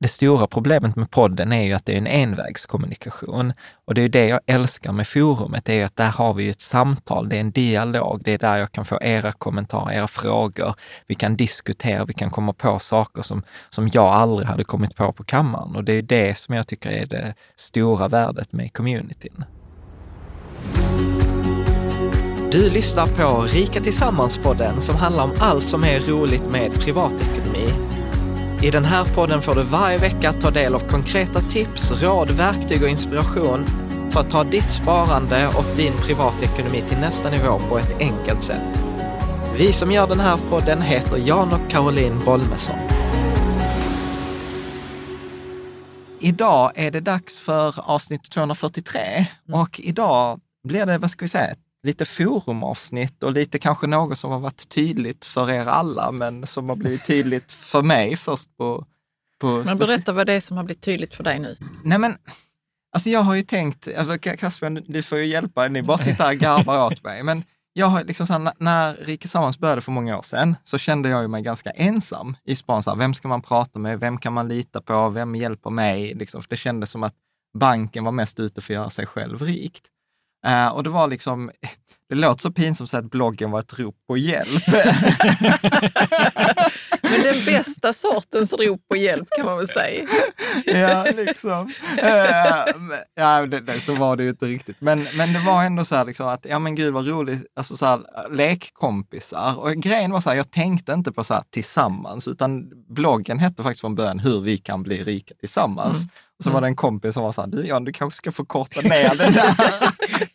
Det stora problemet med podden är ju att det är en envägskommunikation. Och det är det jag älskar med forumet, det är att där har vi ett samtal, det är en dialog, det är där jag kan få era kommentarer, era frågor. Vi kan diskutera, vi kan komma på saker som, som jag aldrig hade kommit på på kammaren. Och det är det som jag tycker är det stora värdet med communityn. Du lyssnar på Rika Tillsammans-podden som handlar om allt som är roligt med privatekonomi. I den här podden får du varje vecka ta del av konkreta tips, råd, verktyg och inspiration för att ta ditt sparande och din privatekonomi till nästa nivå på ett enkelt sätt. Vi som gör den här podden heter Jan och Caroline Bolmesson. Idag är det dags för avsnitt 243 och idag blir det, vad ska vi säga, lite forumavsnitt och lite kanske något som har varit tydligt för er alla, men som har blivit tydligt för mig först på... på men berätta vad det är som har blivit tydligt för dig nu. Nej men, alltså jag har ju tänkt, alltså Kasper, du får ju hjälpa, ni bara sitter här och garvar åt mig, men jag har liksom så här, när Rika Sammans började för många år sedan, så kände jag mig ganska ensam i sponsor. Vem ska man prata med? Vem kan man lita på? Vem hjälper mig? Liksom, för det kändes som att banken var mest ute för att göra sig själv rikt. Eh, och det var liksom, det låter så pinsamt att att bloggen var ett rop på hjälp. Men den bästa sortens rop på hjälp kan man väl säga. ja, liksom. Eh, ja, det, det, så var det ju inte riktigt. Men, men det var ändå så här liksom att, ja men gud vad roligt, alltså så här, lekkompisar. Och grejen var så här, jag tänkte inte på så här tillsammans, utan bloggen hette faktiskt från början Hur vi kan bli rika tillsammans. Och så var det en kompis som var så här, du Jan, du kanske ska få korta ner det där.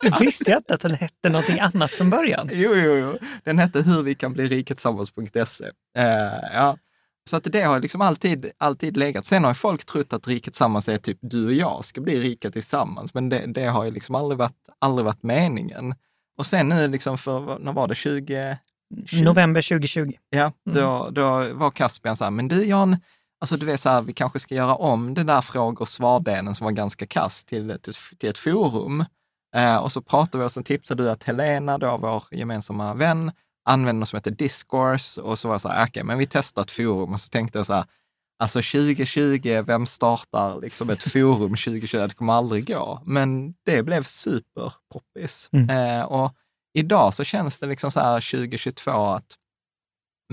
Du visste jag inte att den hette någonting annat från början. Jo, jo, jo. Den hette Hur vi kan bli rika tillsammans.se. Eh, ja. Så att det har liksom alltid, alltid legat. Sen har ju folk trott att Riket Tillsammans är typ du och jag ska bli rika tillsammans, men det, det har ju liksom aldrig varit, aldrig varit meningen. Och sen nu liksom för, när var det, 20? 20? November 2020. Ja, då, då var Caspian så här, men du Jan, alltså du vet så här, vi kanske ska göra om den där frågor och svardelen som var ganska kass till, till, till ett forum. Eh, och så pratade vi och så tipsade du att Helena, då vår gemensamma vän, använder något som heter Discourse och så var jag så här, okej, men vi testar ett forum och så tänkte jag så här, alltså 2020, vem startar liksom ett forum 2020? Det kommer aldrig gå. Men det blev superpoppis. Mm. Eh, och idag så känns det liksom så här 2022 att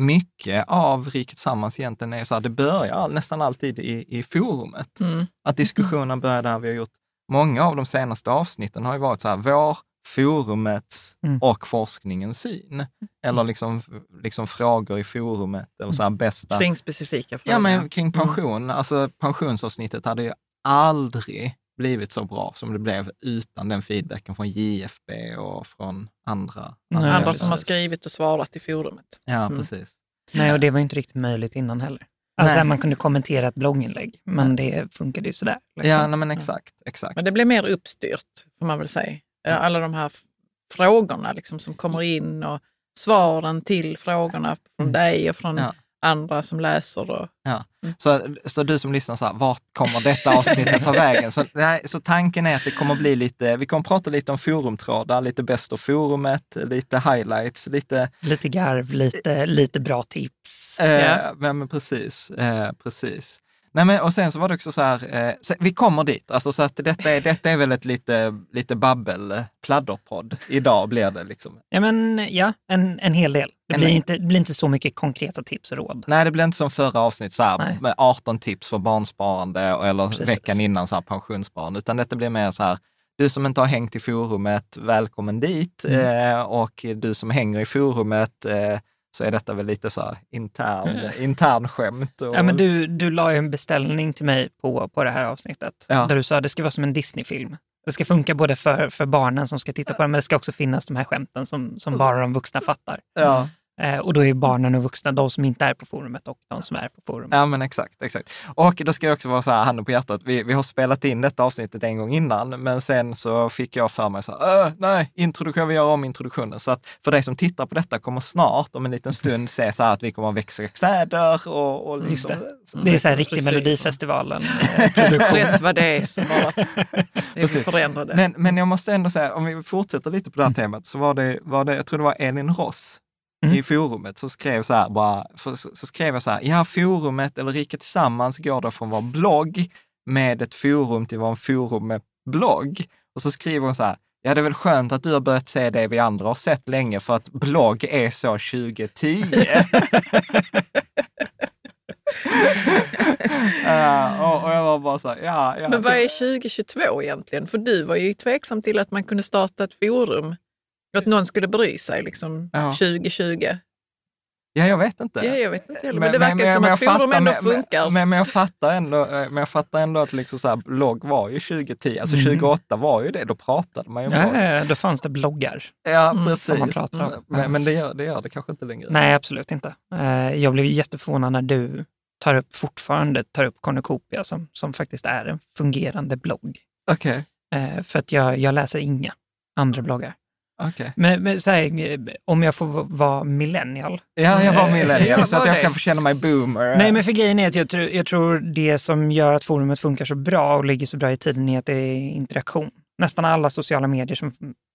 mycket av Riket Tillsammans egentligen är så här, det börjar nästan alltid i, i forumet. Mm. Att diskussionen börjar där vi har gjort, många av de senaste avsnitten har ju varit så här, vår, forumets Mm. och forskningens syn. Eller liksom, liksom frågor i forumet, eller så här bästa... Kring specifika frågor. Ja, men kring pension. Alltså pensionsavsnittet hade ju aldrig blivit så bra som det blev utan den feedbacken från JFB och från andra. Nej, Andra precis. som har skrivit och svarat i forumet. Ja, Mm. precis. Nej, och det var inte riktigt möjligt innan heller. Alltså Nej. man kunde kommentera ett blogginlägg, men det funkade ju sådär. liksom. Ja, nej, men exakt. exakt. Men det blev mer uppstyrt, får man väl säga. Eh, Alla de här frågorna liksom, som kommer in och svaren till frågorna från Mm. dig och från Ja. Andra som läser. Och, Så, så du som lyssnar, så här, vart kommer detta avsnittet ta vägen? Så, nej, så tanken är att det kommer bli lite, vi kommer prata lite om forumtrådar, lite bäst av forumet, lite highlights, lite Lite garv, lite, lite bra tips. Eh, Ja. men, men precis, eh, precis. Nej, men, och sen så var det också så här, eh, så, vi kommer dit, alltså, så att detta är, detta är väl ett lite, lite babbel, pladderpodd. Idag blir det liksom. Ja, men ja, en, en hel del. Det blir inte, det blir inte så mycket konkreta tips och råd. Nej, det blir inte som förra avsnitt så här, med 18 tips för barnsparande eller Precis. veckan innan så här, pensionssparande, utan detta blir mer så här, du som inte har hängt i forumet, välkommen dit. Mm. Eh, och du som hänger i forumet, eh, så är detta väl lite så här intern, intern skämt. Och, Ja, men du, du la ju en beställning till mig på, på det här avsnittet. Ja. Där du sa att det ska vara som en Disney-film. Det ska funka både för, för barnen som ska titta på den, men det ska också finnas de här skämten som, som bara de vuxna fattar. ja. Eh, och då är barnen och vuxna de som inte är på forumet och de som är på forumet. Ja, men exakt, exakt. Och då ska jag också vara så här, handen på hjärtat, vi, vi har spelat in detta avsnittet en gång innan, men sen så fick jag för mig så här, "Äh, nej, introduktion, vi gör om introduktionen. Så att för dig som tittar på detta kommer snart, om en liten stund, se så här att vi kommer att växa kläder och, och Just liksom, det. Det är så här riktig. Melodifestivalen-produktion. rätt vad det är så bara det vi förändrade. Men, men jag måste ändå säga, om vi fortsätter lite på det här temat, så var det, var det jag tror det var Elin Ross Mm. i forumet som skrev så här, bara, för, så, så skrev jag så här, ja, forumet eller Riket Tillsammans går då från vår blogg med ett forum till vår forum med blogg. Och så skriver hon så här, ja, det är väl skönt att du har börjat se det vi andra har sett länge, för att blogg är så 2010. Ja, och, och jag var bara så här, ja, ja. Men vad är 2022 egentligen? För du var ju tveksam till att man kunde starta ett forum. Att någon skulle bry sig liksom Ja. 2020. Ja, jag vet inte. Ja, jag vet inte heller. Men, det verkar som jag att forum ändå men- funkar. Men, men, jag fattar ändå, eh, men jag fattar ändå att liksom så här, blogg var ju 2010, alltså Mm. 2008 var ju det, då pratade man ju om. Ja, då fanns det bloggar. Ja, Mm, precis. som man pratar om. Men, men det, gör, det gör det kanske inte längre. Nej, absolut inte. Eh, Jag blev jätteförvånad när du tar upp, fortfarande tar upp Cornucopia som, som faktiskt är en fungerande blogg. Okej, Eh, För att jag, jag läser inga andra bloggar. Okej. Men, men här, om jag får vara millennial. Ja, jag var Eh, millennial, så att jag kan få känna mig boomer. Nej, men för grejen är att jag, tror- jag tror det som gör att forumet funkar så bra och ligger så bra i tiden är att det är interaktion. Nästan alla sociala medier som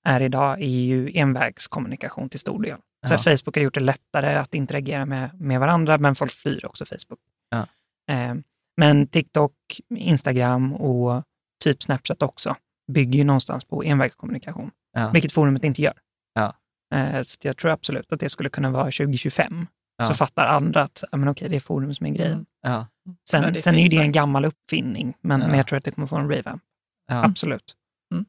är idag är ju envägskommunikation till stor del. Så Ja. Facebook har gjort det lättare att interagera med, med varandra, men folk flyr också Facebook. Ja. Eh, men TikTok, Instagram och typ Snapchat också bygger ju någonstans på envägskommunikation. Ja. vilket forumet inte gör. Ja. Eh, Så jag tror absolut att det skulle kunna vara 2025. Ja. Så fattar andra att men okej, det är forum som är grejen. Mm. Ja. Sen, Ja, det är sen är det en gammal uppfinning, men, Ja. men jag tror att det kommer få en revamp. Ja, Absolut.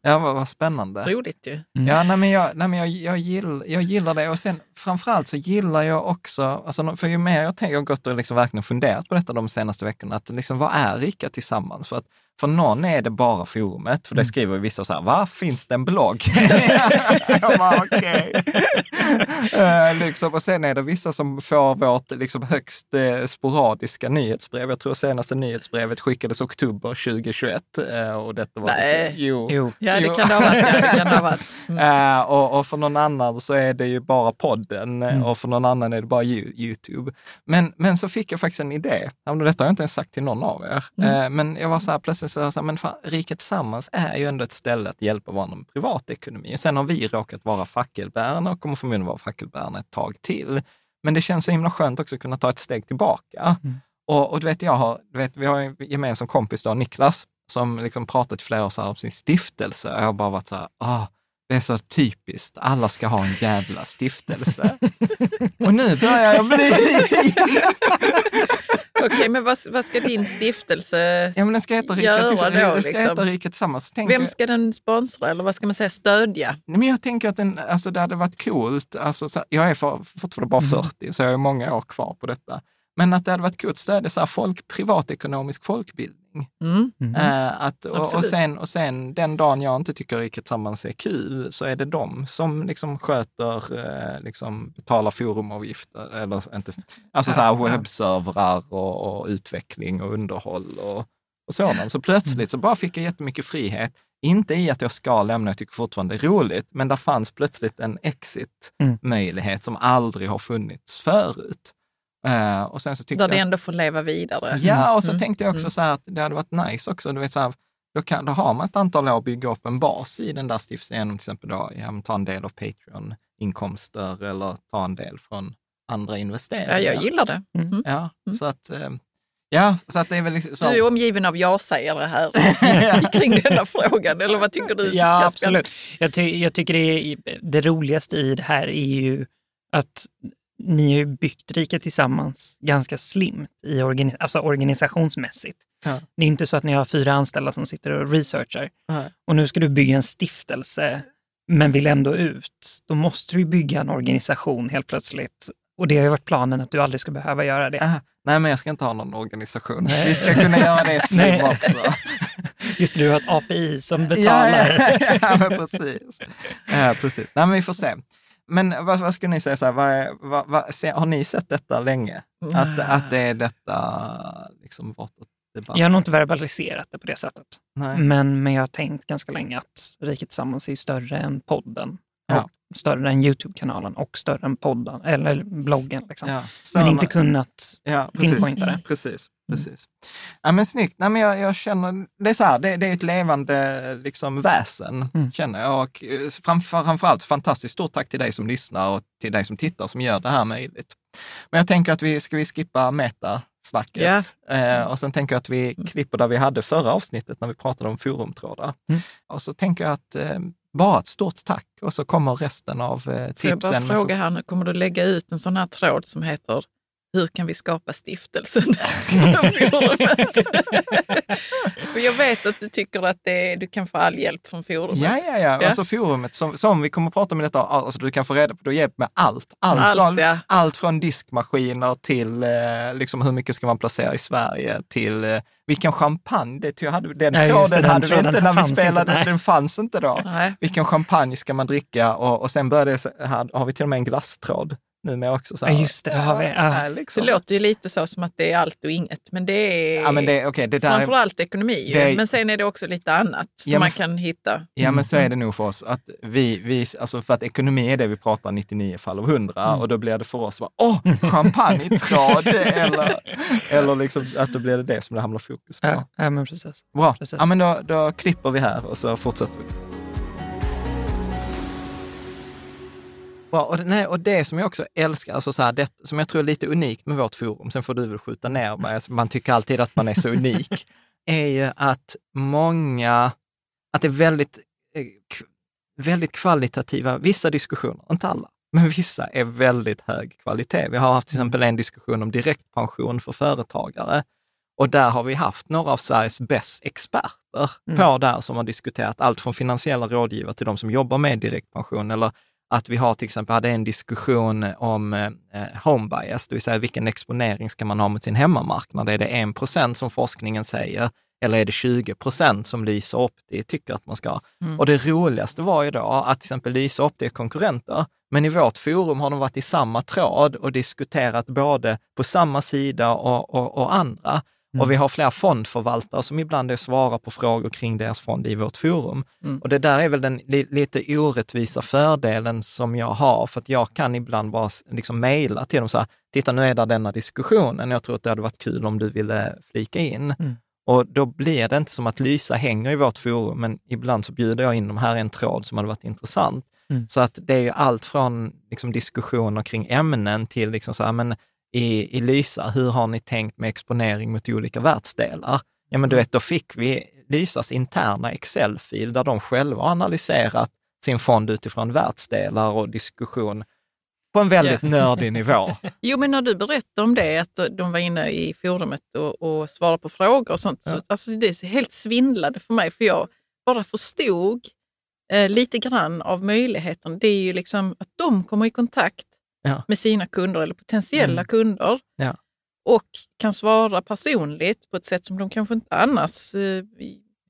ja vad, vad spännande. Roligt ju. Mm. Ja, nej, men, jag, nej, men jag, jag, gillar, jag gillar det och sen framförallt så gillar jag också, alltså, för ju mer jag tänker, jag har gått och liksom verkligen funderat på detta de senaste veckorna, att liksom, vad är Rika Tillsammans? För att för någon är det bara forumet, för det skriver ju vissa så här, va, finns det en blogg? jag bara, okej. Eh, liksom, och sen är det vissa som får vårt liksom, högst eh, sporadiska nyhetsbrev. Jag tror senaste nyhetsbrevet skickades oktober 2021. eh, och detta var Nej. jo. Jo. Ja, det kan det ha varit. Ja, det kan det ha varit. Mm. Eh, och, och för någon annan så är det ju bara podden Mm. och för någon annan är det bara Yo- Youtube. Men, men så fick jag faktiskt en idé. Detta har jag inte ens sagt till någon av er. Mm. Eh, men jag var så här, plötsligt så, här, men fan, Riket Tillsammans är ju ändå ett ställe att hjälpa varandra med privatekonomi. Sen har vi råkat vara fackelbärarna och kommer förmodligen vara fackelbärarna ett tag till. Men det känns så himla skönt också att kunna ta ett steg tillbaka. Mm. Och, och du vet, jag har, du vet, vi har en gemensam kompis då, Niklas, som liksom pratat i flera år om sin stiftelse. Och jag har bara varit så här, ah, det är så typiskt, alla ska ha en jävla stiftelse. och nu börjar jag bli... Okej, men vad, vad ska din stiftelse... ja, men den ska heta Göra då, den ska liksom. heta Rika Tillsammans. Tänker Vem ska den sponsra eller vad ska man säga, stödja? Nej, Men jag tänker att den, alltså det hade varit coolt, alltså, så, jag är för, fortfarande bara 40, så jag har många år kvar på detta. Men att det hade varit coolt att stödja så här folk, privatekonomisk folkbildning. Mm. Mm. Att, och, och, sen, och sen den dagen jag inte tycker Riket Tillsammans är kul, så är det de som liksom sköter, eh, liksom betalar forumavgifter, eller inte, alltså så här webbservrar och, och utveckling och underhåll och, och sådant. Så plötsligt så bara fick jag jättemycket frihet. Inte i att jag ska lämna, jag tycker fortfarande det är roligt, men där fanns plötsligt en Mm. exit-möjlighet som aldrig har funnits förut. Eh, och sen så tyckte Där det ändå får leva vidare. Ja, och så Mm. tänkte jag också Mm. så här att det hade varit nice också. Du vet, så här, då, kan, då har man ett antal år att bygga upp en bas i den där stiftelsen genom till exempel då, ja, ta en del av Patreon-inkomster eller ta en del från andra investeringar. Ja, jag gillar det. Mm. Ja, Mm. så att, eh, ja, så att det är väl liksom så. Du är omgiven av ja-sägare här kring denna frågan, eller vad tycker du? Ja, Caspian? absolut. Jag, ty jag tycker det, är, det roligaste i det här är ju att ni har ju byggt Rika Tillsammans ganska slimt i organi alltså organisationsmässigt. Ja. Det är inte så att ni har fyra anställda som sitter och researchar. Nej. Och nu ska du bygga en stiftelse, men vill ändå ut. Då måste du bygga en organisation helt plötsligt. Och det har ju varit planen att du aldrig ska behöva göra det. Ah, nej, men jag ska inte ha någon organisation. Nej. Vi ska kunna göra det slim Nej. också. Just det, du har ett API som betalar. Ja, ja, ja men precis. Ja, precis. Nej, men vi får se. Men vad, vad skulle ni säga, så här, vad, är- vad, vad, se, har ni sett detta länge? Att, att det är detta, liksom, debatt? Jag har nog inte verbaliserat det på det sättet. Nej. Men, men jag har tänkt ganska länge att Riket Tillsammans är ju större än podden. Ja. Och större än Youtube-kanalen och större än podden, eller bloggen. Liksom. Ja, Men inte kunnat Ja, precis. pinpointa det. Precis, precis. Ja, men snyggt. Nej, men jag, jag känner, det är så här, det, det är ett levande liksom, väsen, Mm. känner jag. Och eh, framför, framförallt fantastiskt stort tack till dig som lyssnar och till dig som tittar som gör det här möjligt. Men jag tänker att vi ska vi skippa metasnacket. Eh, och sen tänker jag att vi klipper där vi hade förra avsnittet när vi pratade om forumtrådar. Mm. Och så tänker jag att eh, bara ett stort tack och så kommer resten av eh, Får jag bara tipsen. fråga här nu, kommer du lägga ut en sån här tråd som heter Hur kan vi skapa stiftelsen? För jag vet att du tycker att det, du kan få all hjälp från forumet. Ja, ja, ja. Ja. Alltså forumet som, som vi kommer att prata om i detta, alltså du kan få reda på, du hjälp med allt. Allt, Allt, från, ja. allt från diskmaskiner till eh, liksom hur mycket ska man placera i Sverige till eh, vilken champagne, det, jag hade, den Ja, tråden det, den hade vi inte när vi inte, spelade, nej. den fanns inte då. Nej. Vilken champagne ska man dricka? Och, och sen började här, har vi till och med en glasstråd numera också. Så här. Ja, just det, vi. Ja. Ja, liksom. Det låter ju lite så som att det är allt och inget, men det är Ja, men det, okay, det där är, framförallt ekonomi. är- Men sen är det också lite annat som Ja, men man kan hitta. Ja, men så är det nog för oss. Att vi, vi, alltså för att ekonomi är det vi pratar 99 fall av 100 och då blir det för oss, bara, åh, champagnetråd! eller eller liksom, att då blir det det som det hamnar fokus på. Ja, ja, men precis. Bra, precis. ja, men då, då klipper vi här och så fortsätter vi. Bra, och, nej, och det som jag också älskar, alltså så här, det, som jag tror är lite unikt med vårt forum, sen får du väl skjuta ner mig, alltså, man tycker alltid att man är så unik, är ju att många, att det är väldigt, eh, väldigt kvalitativa, vissa diskussioner, inte alla, men vissa är väldigt hög kvalitet. Vi har haft till exempel en diskussion om direktpension för företagare och där har vi haft några av Sveriges bäst experter Mm. på där som har diskuterat allt från finansiella rådgivare till de som jobbar med direktpension eller att vi har till exempel hade en diskussion om eh, home bias, det vill säga vilken exponering ska man ha mot sin hemmamarknad? Är det 1 procent som forskningen säger eller är det 20 procent som Lysa Opti tycker att man ska ha? Mm. Och det roligaste var ju då att till exempel Lysa Opti är konkurrenter, men i vårt forum har de varit i samma tråd och diskuterat både på samma sida och, och, och andra. Och vi har flera fondförvaltare som ibland är svarar på frågor kring deras fond i vårt forum. Mm. Och det där är väl den li, lite orättvisa fördelen som jag har, för att jag kan ibland bara liksom mejla till dem så här, titta nu är det denna diskussionen, jag tror att det hade varit kul om du ville flika in. Mm. Och då blir det inte som att Lysa hänger i vårt forum, men ibland så bjuder jag in dem här är en tråd som hade varit intressant. Mm. Så att det är ju allt från liksom, diskussioner kring ämnen till liksom så här, men i, i Lysa, hur har ni tänkt med exponering mot olika världsdelar? Ja, men du vet, då fick vi Lysas interna Excel-fil där de själva har analyserat sin fond utifrån världsdelar och diskussion på en väldigt nördig nivå. Jo, men när du berättade om det, att de var inne i forumet och, och svarade på frågor och sånt, så, Ja. alltså, det är helt svindlade för mig, för jag bara förstod eh, lite grann av möjligheten. Det är ju liksom att de kommer i kontakt Ja. med sina kunder eller potentiella Mm. kunder Ja. och kan svara personligt på ett sätt som de kanske inte annars eh,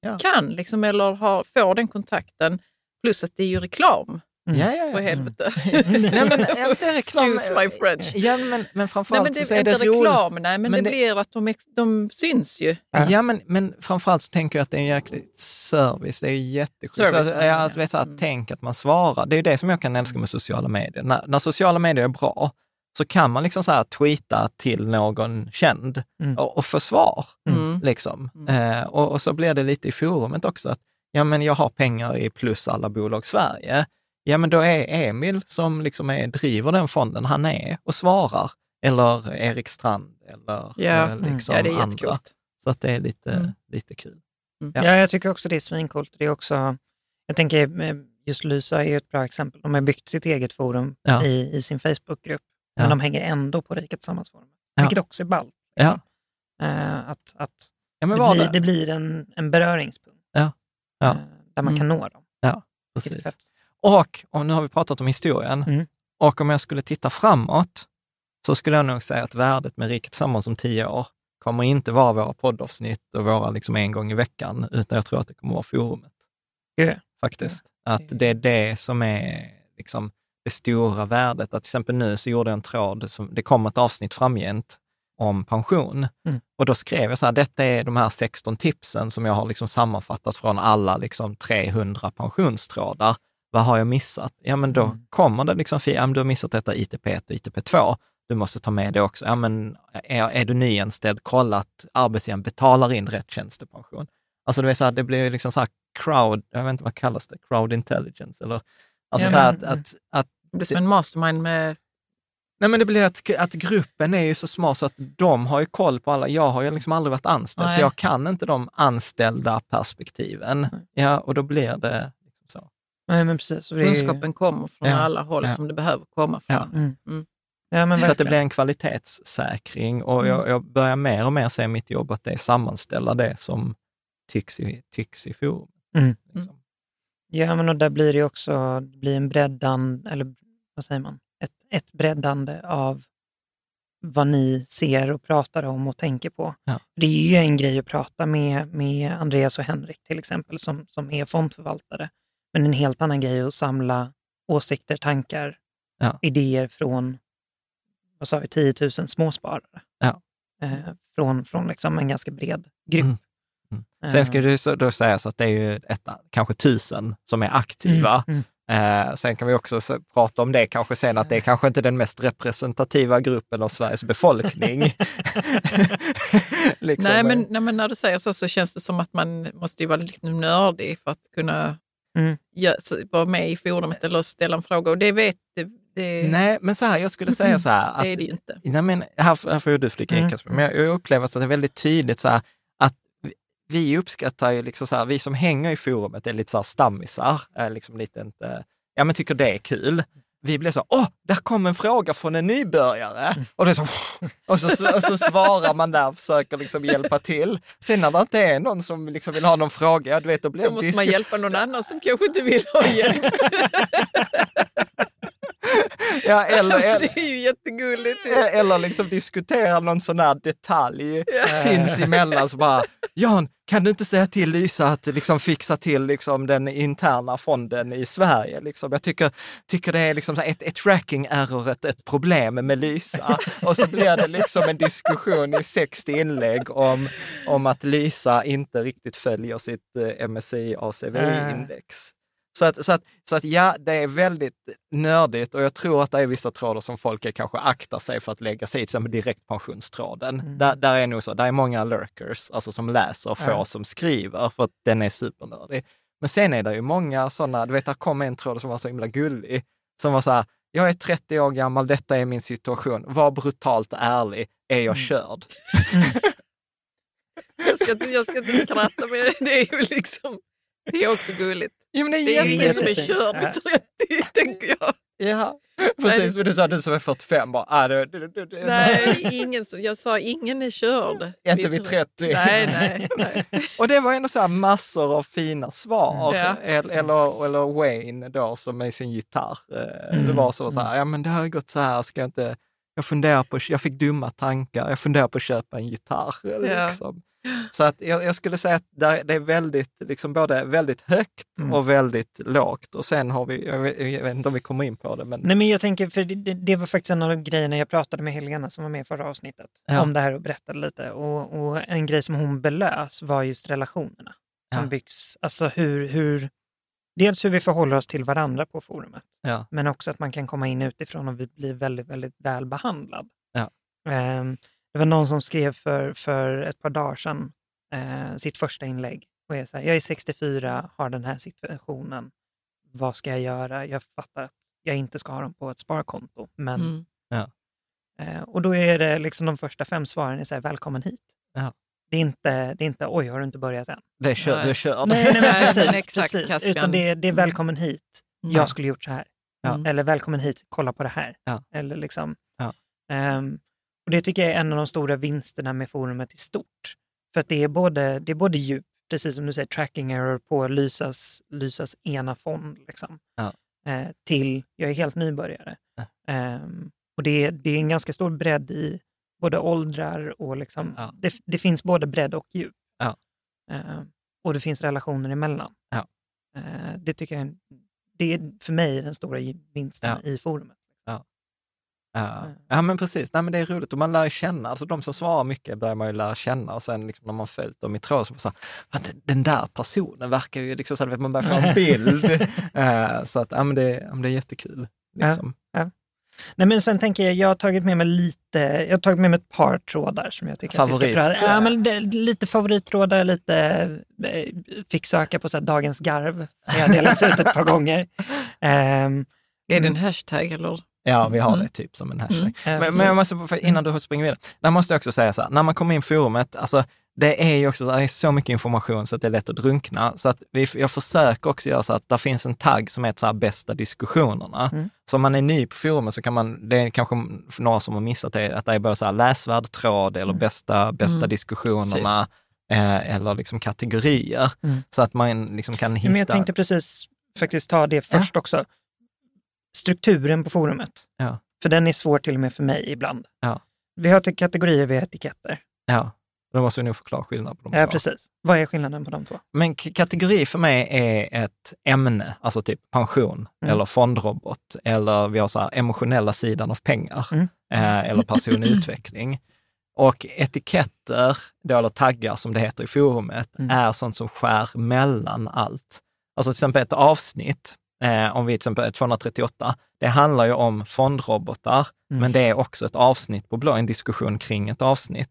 Ja. kan, liksom, eller har, får den kontakten. Plus att det är ju reklam, Mm. Ja, ja, för ja. helvete. Nej, men, ja, det är reklam. Excuse my French. Ja, men, men Nej, framförallt men det så är det inte roligt. reklam, nej, men, men det, det- blir att de, de syns ju. Ja, men, men framförallt så tänker jag att det är en jäklig service. Det är jätteschysst. Service, Alltså, jag. att, vet, så här, Mm. Tänk att man svarar. Det är det som jag kan älska med sociala medier. När, när sociala medier är bra så kan man liksom så här tweeta till någon känd Mm. och, och få svar. Mm. Liksom. Mm. Eh, och, och så blir det lite i forumet också. att Ja, men jag har pengar i plus alla bolag Sverige. Ja, men då är Emil som liksom är, driver den fonden, han är och svarar. Eller Erik Strand eller Ja, eh, liksom ja, det är andra. Så att det är lite, Mm. lite kul. Ja. Ja. jag tycker också det är svincoolt. Det är också, jag tänker, eh, just Lysa är ju ett bra exempel. De har byggt sitt eget forum Ja. i, i sin Facebookgrupp, men Ja. de hänger ändå på Rika Tillsammans-forumet. Ja. Vilket också är ballt. Ja. Eh, att att Ja, men det, blir, det. det blir en, en beröringspunkt Ja. Ja. eh, där man Mm. kan nå dem. Är Precis. Och, och nu har vi pratat om historien, Mm. och om jag skulle titta framåt så skulle jag nog säga att värdet med Riket Tillsammans om tio år kommer inte vara våra poddavsnitt och våra liksom en gång i veckan, utan jag tror att det kommer vara forumet. Ja. Faktiskt. Att det är det som är liksom det stora värdet. Att till exempel nu så gjorde jag en tråd, som, det kom ett avsnitt framgent om pension. Mm. Och då skrev jag så här, detta är de här 16 tipsen som jag har liksom sammanfattat från alla liksom 300 pensionstrådar. Vad har jag missat? Ja, men då Mm. kommer det liksom, ja, men du har missat detta ITP 1 och ITP 2. Du måste ta med det också. Ja, men är, är du nyanställd, kolla att arbetsgivaren betalar in rätt tjänstepension. Alltså det, är så här, det blir ju liksom så här crowd, jag vet inte vad kallas det, crowd intelligence eller alltså Ja, så här att, att, att Det blir som en mastermind med... Nej, men det blir att, att gruppen är ju så smart så att de har ju koll på alla. Jag har ju liksom aldrig varit anställd, så Nej. jag kan inte de anställda perspektiven. Ja, och då blir det så. Nej, men precis. Det Kunskapen kommer från Ja. alla håll Ja. som det behöver komma Ja. från. Mm. Mm. Ja, men Så att det blir en kvalitetssäkring och Mm. jag, jag börjar mer och mer se i mitt jobb att det är sammanställa det som tycks i, tycks i forum. Mm. Liksom. Ja, men och där blir det också det blir en breddan, eller vad säger man, ett, ett breddande av vad ni ser och pratar om och tänker på. Ja. Det är ju en grej att prata med, med Andreas och Henrik till exempel, som, som är fondförvaltare. Men en helt annan grej att samla åsikter, tankar, Ja. idéer från vad sa vi, 10 000 småsparare. Ja. Eh, från från liksom en ganska bred grupp. Mm. Mm. Sen ska Eh, det så- då sägas att det är ju ett, kanske tusen som är aktiva. mm, Eh, sen kan vi också så, prata om det kanske sen, att det är kanske inte den mest representativa gruppen av Sveriges befolkning. liksom, nej, men, eh, nej, men när du säger så så känns det som att man måste ju vara lite nördig för att kunna Mm. vara med i forumet eller ställa en fråga. Och det vet det, Nej, men så här, jag skulle säga så här. Att, det är det ju inte. Nej, men här, här får du flika in Mm. Kasper, men jag, jag upplever att det är väldigt tydligt så här, att vi uppskattar ju liksom så här, vi som hänger i forumet är lite så här stammisar, liksom lite inte, ja men tycker det är kul. Vi blev så, åh, där kom en fråga från en nybörjare. Och, det så, och, så, och så svarar man där och försöker liksom hjälpa till. Sen när det inte är någon som liksom vill ha någon fråga, ja, du vet, då blir Då måste man hjälpa någon annan som kanske inte vill ha hjälp. ja, eller, eller, Det är ju jättegulligt. eller liksom diskutera någon sån här detalj sinsemellan. Så bara, Jan, kan du inte säga till Lysa att liksom fixa till liksom den interna fonden i Sverige? Liksom, jag tycker, tycker det är liksom ett, ett tracking error, ett, ett problem med Lysa. Och så blir det liksom en diskussion i 60 inlägg om, om att Lysa inte riktigt följer sitt eh, MSCI ACVI-index. Så att, så, att, så att ja, det är väldigt nördigt och jag tror att det är vissa trådar som folk är kanske aktar sig för att lägga sig i, till exempel direktpensionstråden. Mm. Där, där är nog så, där är många lurkers, alltså som läser och få Ja. som skriver, för att den är supernördig. Men sen är det ju många sådana, du vet, där kom en tråd som var så himla gullig, som var så här, jag är 30 år gammal, detta är min situation, var brutalt ärlig, är Mm. jag körd? Jag ska, jag ska inte skratta men det är ju liksom, det är också gulligt. Jo, men Det är ju ingen som är körd vid 30 tänker jag. Ja, precis. Men du sa du som är 45, bara, ah, det, det, det, det, är Nej, ingen som, jag sa ingen är körd. Inte vid 30. Nej, nej, nej. Och det var ändå så här massor av fina svar. Ja. Eller, eller, Wayne då som med sin gitarr. eh, Mm. Det var så, så här, ja men det har ju gått så här, ska jag inte... Jag funderar på, jag fick dumma tankar, jag funderar på att köpa en gitarr. Ja. Liksom. Så att jag, jag skulle säga att det är väldigt, liksom både väldigt högt Mm. och väldigt lågt. Och sen har vi, jag vet, jag vet inte om vi kommer in på det, men Nej men jag tänker, för det, det- var faktiskt en av grejerna jag pratade med Helena som var med i förra avsnittet Ja. om det här och berättade lite. Och, och en grej som hon belös var just relationerna som Ja. byggs. Alltså hur, hur, dels hur vi förhåller oss till varandra på forumet, ja, men också att man kan komma in utifrån och vi blir väldigt, väldigt väl behandlad. Ja. Det var någon som skrev för, för ett par dagar sedan eh, sitt första inlägg. Och är så här, jag är 64, har den här situationen. Vad ska jag göra? Jag fattar att jag inte ska ha dem på ett sparkonto. Men, Mm. eh, och då är det liksom de första fem svaren är så här, välkommen hit. Ja. Det, är inte, det är inte, oj, har du inte börjat än? det är kör, Nej. Nej, nej, men precis. men exakt, precis. Caspian. Utan det, är- det är Mm. välkommen hit. Mm. Jag skulle gjort så här. Ja. Eller välkommen hit, kolla på det här. Ja. Eller liksom, Ja. Och det tycker jag är en av de stora vinsterna med forumet i stort. För att det är både, det är både djup, precis som du säger, tracking error på Lysas, Lysas ena fond, liksom, Ja. eh, till jag är helt nybörjare. Ja. Ehm, och det är, det är en ganska stor bredd i både åldrar och liksom, Ja. det, det finns både bredd och djup. Ja. Ehm, och det finns relationer emellan. Ja. Eh, det tycker jag är, det är för mig den stora vinsten i forumet. Ja. ja, men precis. Nej, men det är roligt och man lär känna, alltså de som svarar mycket börjar man ju lära känna och sen liksom när man följt dem i tråd så bara så här, "Fan, den- den där personen verkar ju liksom så att man börjar få en bild. Eh, så att, ja men det, ja, men det är jättekul. Liksom. Nej, men sen tänker jag, jag har tagit med mig lite, jag har tagit med mig ett par trådar som jag tycker att vi Favorit, ska jag. Ja, men det, lite favorittrådar, lite eh, fick söka på så här, dagens garv. Det har delats ut ett par gånger. Ehm, Är det en hashtag eller? Ja, vi har Mm. det typ som en hashtag. Mm. ja, Men, men jag måste, för innan du springer vidare, där måste jag också säga så här, när man kommer in i forumet, alltså det är ju också det är så mycket information så att det är lätt att drunkna. Så att vi, jag försöker också göra så att det finns en tagg som heter så här bästa diskussionerna. Mm. Så om man är ny på forumet så kan man, det är kanske några som har missat det, att det är både så här läsvärd tråd eller bästa, bästa Mm. diskussionerna eh, eller liksom kategorier. Mm. Så att man liksom kan Ja, hitta... Men jag tänkte precis faktiskt ta det först också. Strukturen på forumet. Ja. För den är svår till och med för mig ibland. Ja. Vi har till kategorier, vi har etiketter. Ja, då måste vi nog förklara skillnaden på de Ja, två. precis. Vad är skillnaden på de två? Men kategori för mig är ett ämne, alltså typ pension Mm. eller fondrobot eller vi har så här emotionella sidan av pengar Mm. eh, eller personlig utveckling. Och etiketter, då, eller taggar som det heter i forumet, Mm. är sånt som skär mellan allt. Alltså till exempel ett avsnitt, eh, om vi till exempel 238, det handlar ju om fondrobotar, Mm. men det är också ett avsnitt på blå, en diskussion kring ett avsnitt.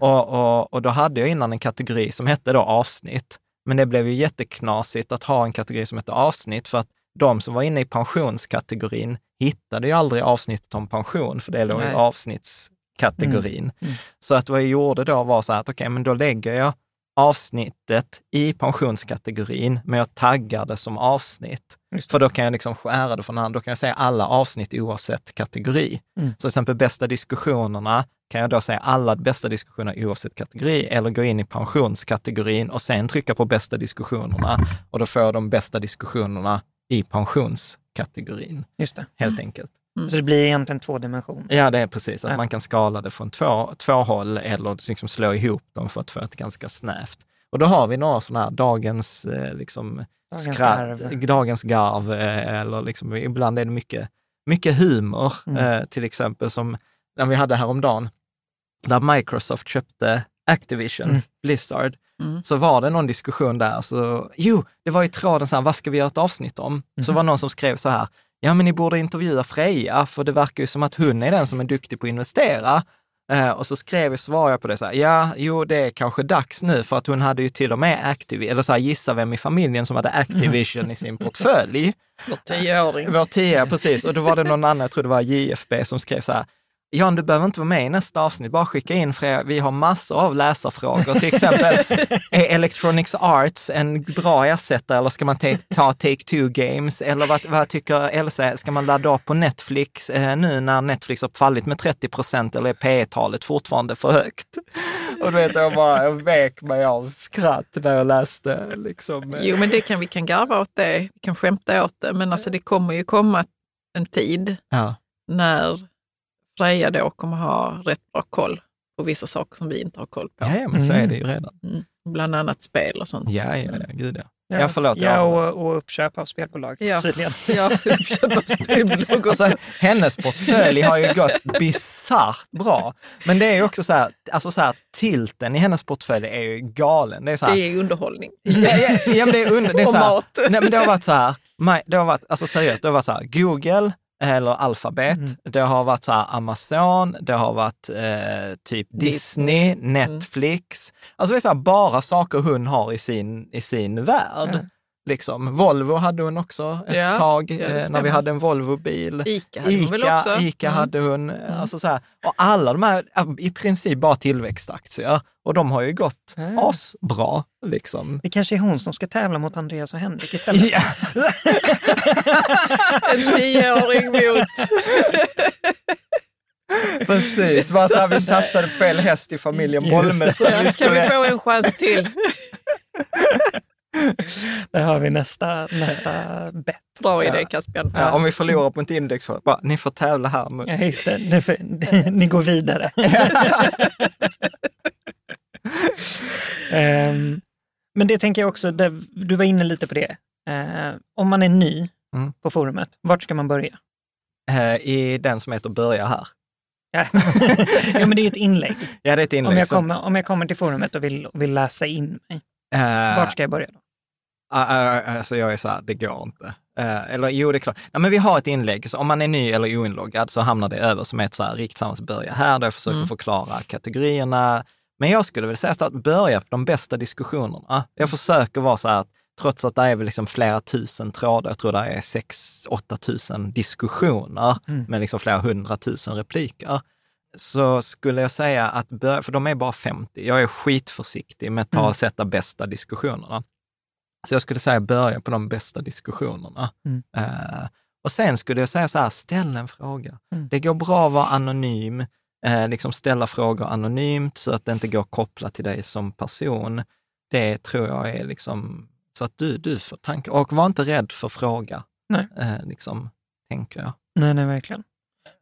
Och, och, och då hade jag innan en kategori som hette då avsnitt. Men det blev ju jätteknasigt att ha en kategori som hette avsnitt för att de som var inne i pensionskategorin hittade ju aldrig avsnittet om pension, för det låg i avsnittskategorin. Mm. Mm. Så att vad jag gjorde då var så här att okej, men då lägger jag avsnittet i pensionskategorin, men jag taggar det som avsnitt. Det. För då kan jag liksom skära det från andra, då kan jag säga alla avsnitt oavsett kategori. Mm. Så till exempel bästa diskussionerna kan jag då säga alla bästa diskussioner oavsett kategori, eller gå in i pensionskategorin och sen trycka på bästa diskussionerna och då får jag de bästa diskussionerna i pensionskategorin, Just det. helt enkelt. Så det blir egentligen två dimensioner. Ja, det är precis. Att Ja. man kan skala det från två, två håll eller liksom slå ihop dem för att få ett ganska snävt. Och då har vi några sådana här dagens, eh, liksom, Dagens skratt, garv. dagens garv, eh, eller liksom, ibland är det mycket, mycket humor, Mm. eh, till exempel som när vi hade häromdagen, där Microsoft köpte Activision, Mm. Blizzard, Mm. så var det någon diskussion där. Så, jo, det var i tråden så här, vad ska vi göra ett avsnitt om? Så Mhm. var någon som skrev så här, ja men ni borde intervjua Freja, för det verkar ju som att hon är den som är duktig på att investera. Eh, och så skrev jag, svarade jag på det så här, ja, jo det är kanske dags nu, för att hon hade ju till och med Activision, eller så här, gissa vem i familjen som hade Activision i sin portfölj. Vår tioåring. Vår tia, precis. Och då var det någon annan, jag tror det var JFB, som skrev så här, Jan, du behöver inte vara med i nästa avsnitt, bara skicka in Freja. Vi har massor av läsarfrågor. Till exempel, är Electronics Arts en bra ersättare eller ska man ta, ta Take-Two Games? Eller vad, vad tycker Elsa, ska man ladda upp på Netflix eh, nu när Netflix har fallit med 30 procent eller är P talet fortfarande för högt? Och du vet, jag bara jag vek mig av skratt när jag läste liksom. eh, Jo, men det kan, vi kan garva åt det, vi kan skämta åt det, men alltså det kommer ju komma en tid Ja, när Freja då kommer ha rätt bra koll på vissa saker som vi inte har koll på. ja, ja, men så är det ju redan. Mm. Bland annat spel och sånt. Ja, ja, ja, gud ja. Ja, förlåt. Ja, jag- och, och uppköp av spelbolag Ja. tydligen. Ja, uppköp av spelbolag också. Alltså, hennes portfölj har ju gått bisarrt bra. Men det är ju också så här, alltså så här, tilten i hennes portfölj är ju galen. Det är så här, Det är underhållning. ja, ja, ja, men det är under, det är Och så här, mat. Nej, men det har varit så här, det har varit, alltså seriöst, det har varit så här, Google eller Alphabet, Mm. det har varit så här Amazon, det har varit eh, typ Disney, Netflix. Alltså det är här, bara saker hon har i sin, i sin värld. Ja. Liksom. Volvo hade hon också ett Ja, tag, ja, eh, när vi hade en Volvo-bil. Ica hade hon väl Ica, också? Ica Mm. hade hon, alltså så här, och alla de här, i princip bara tillväxtaktier. Och de har ju gått Ja. asbra. Liksom. Det kanske är hon som ska tävla mot Andreas och Henrik istället. Ja. En tioåring mot... Precis, bara så här, vi satsade på fel häst i familjen så Ja, kan vi få en chans till? Där har vi nästa, nästa bett. Bra Ja. idé Caspian. Ja, om vi förlorar på ett index, bara, ni får tävla här. Med. Ja, just det. Ni, får- ni går vidare. Ehm, men det tänker jag också, det, du var inne lite på det. Eh, om man är ny Mm. på forumet, vart ska man börja? Eh, I den som heter Börja här. Ja. jo, men det är ju ett inlägg. Ja, det är ett inlägg. Om jag, som- kommer, om jag kommer till forumet och vill, vill läsa in mig, Eh, vart ska jag börja då? Ah, ah, Alltså jag är så här, det går inte. Eh, eller jo, det är klart. Nej, men vi har ett inlägg, så om man är ny eller oinloggad så hamnar det över som ett så här, rikt börja här, där jag försöker Mm. förklara kategorierna. Men jag skulle väl säga att börja på de bästa diskussionerna. Jag försöker vara så här, att trots att det är väl liksom flera tusen trådar, jag tror det är 6-8 tusen diskussioner Mm. med liksom flera hundratusen repliker, så skulle jag säga att börja, för de är bara 50. Jag är skitförsiktig med att ta Mm. och sätta bästa diskussionerna. Så jag skulle säga börja på de bästa diskussionerna. Mm. Eh, och sen skulle jag säga så här, ställ en fråga. Mm. Det går bra att vara anonym, eh, liksom ställa frågor anonymt så att det inte går att koppla till dig som person. Det tror jag är liksom, så att du, du får tanke. Och var inte rädd för fråga, Nej. eh, liksom, tänker jag. Nej, nej, verkligen.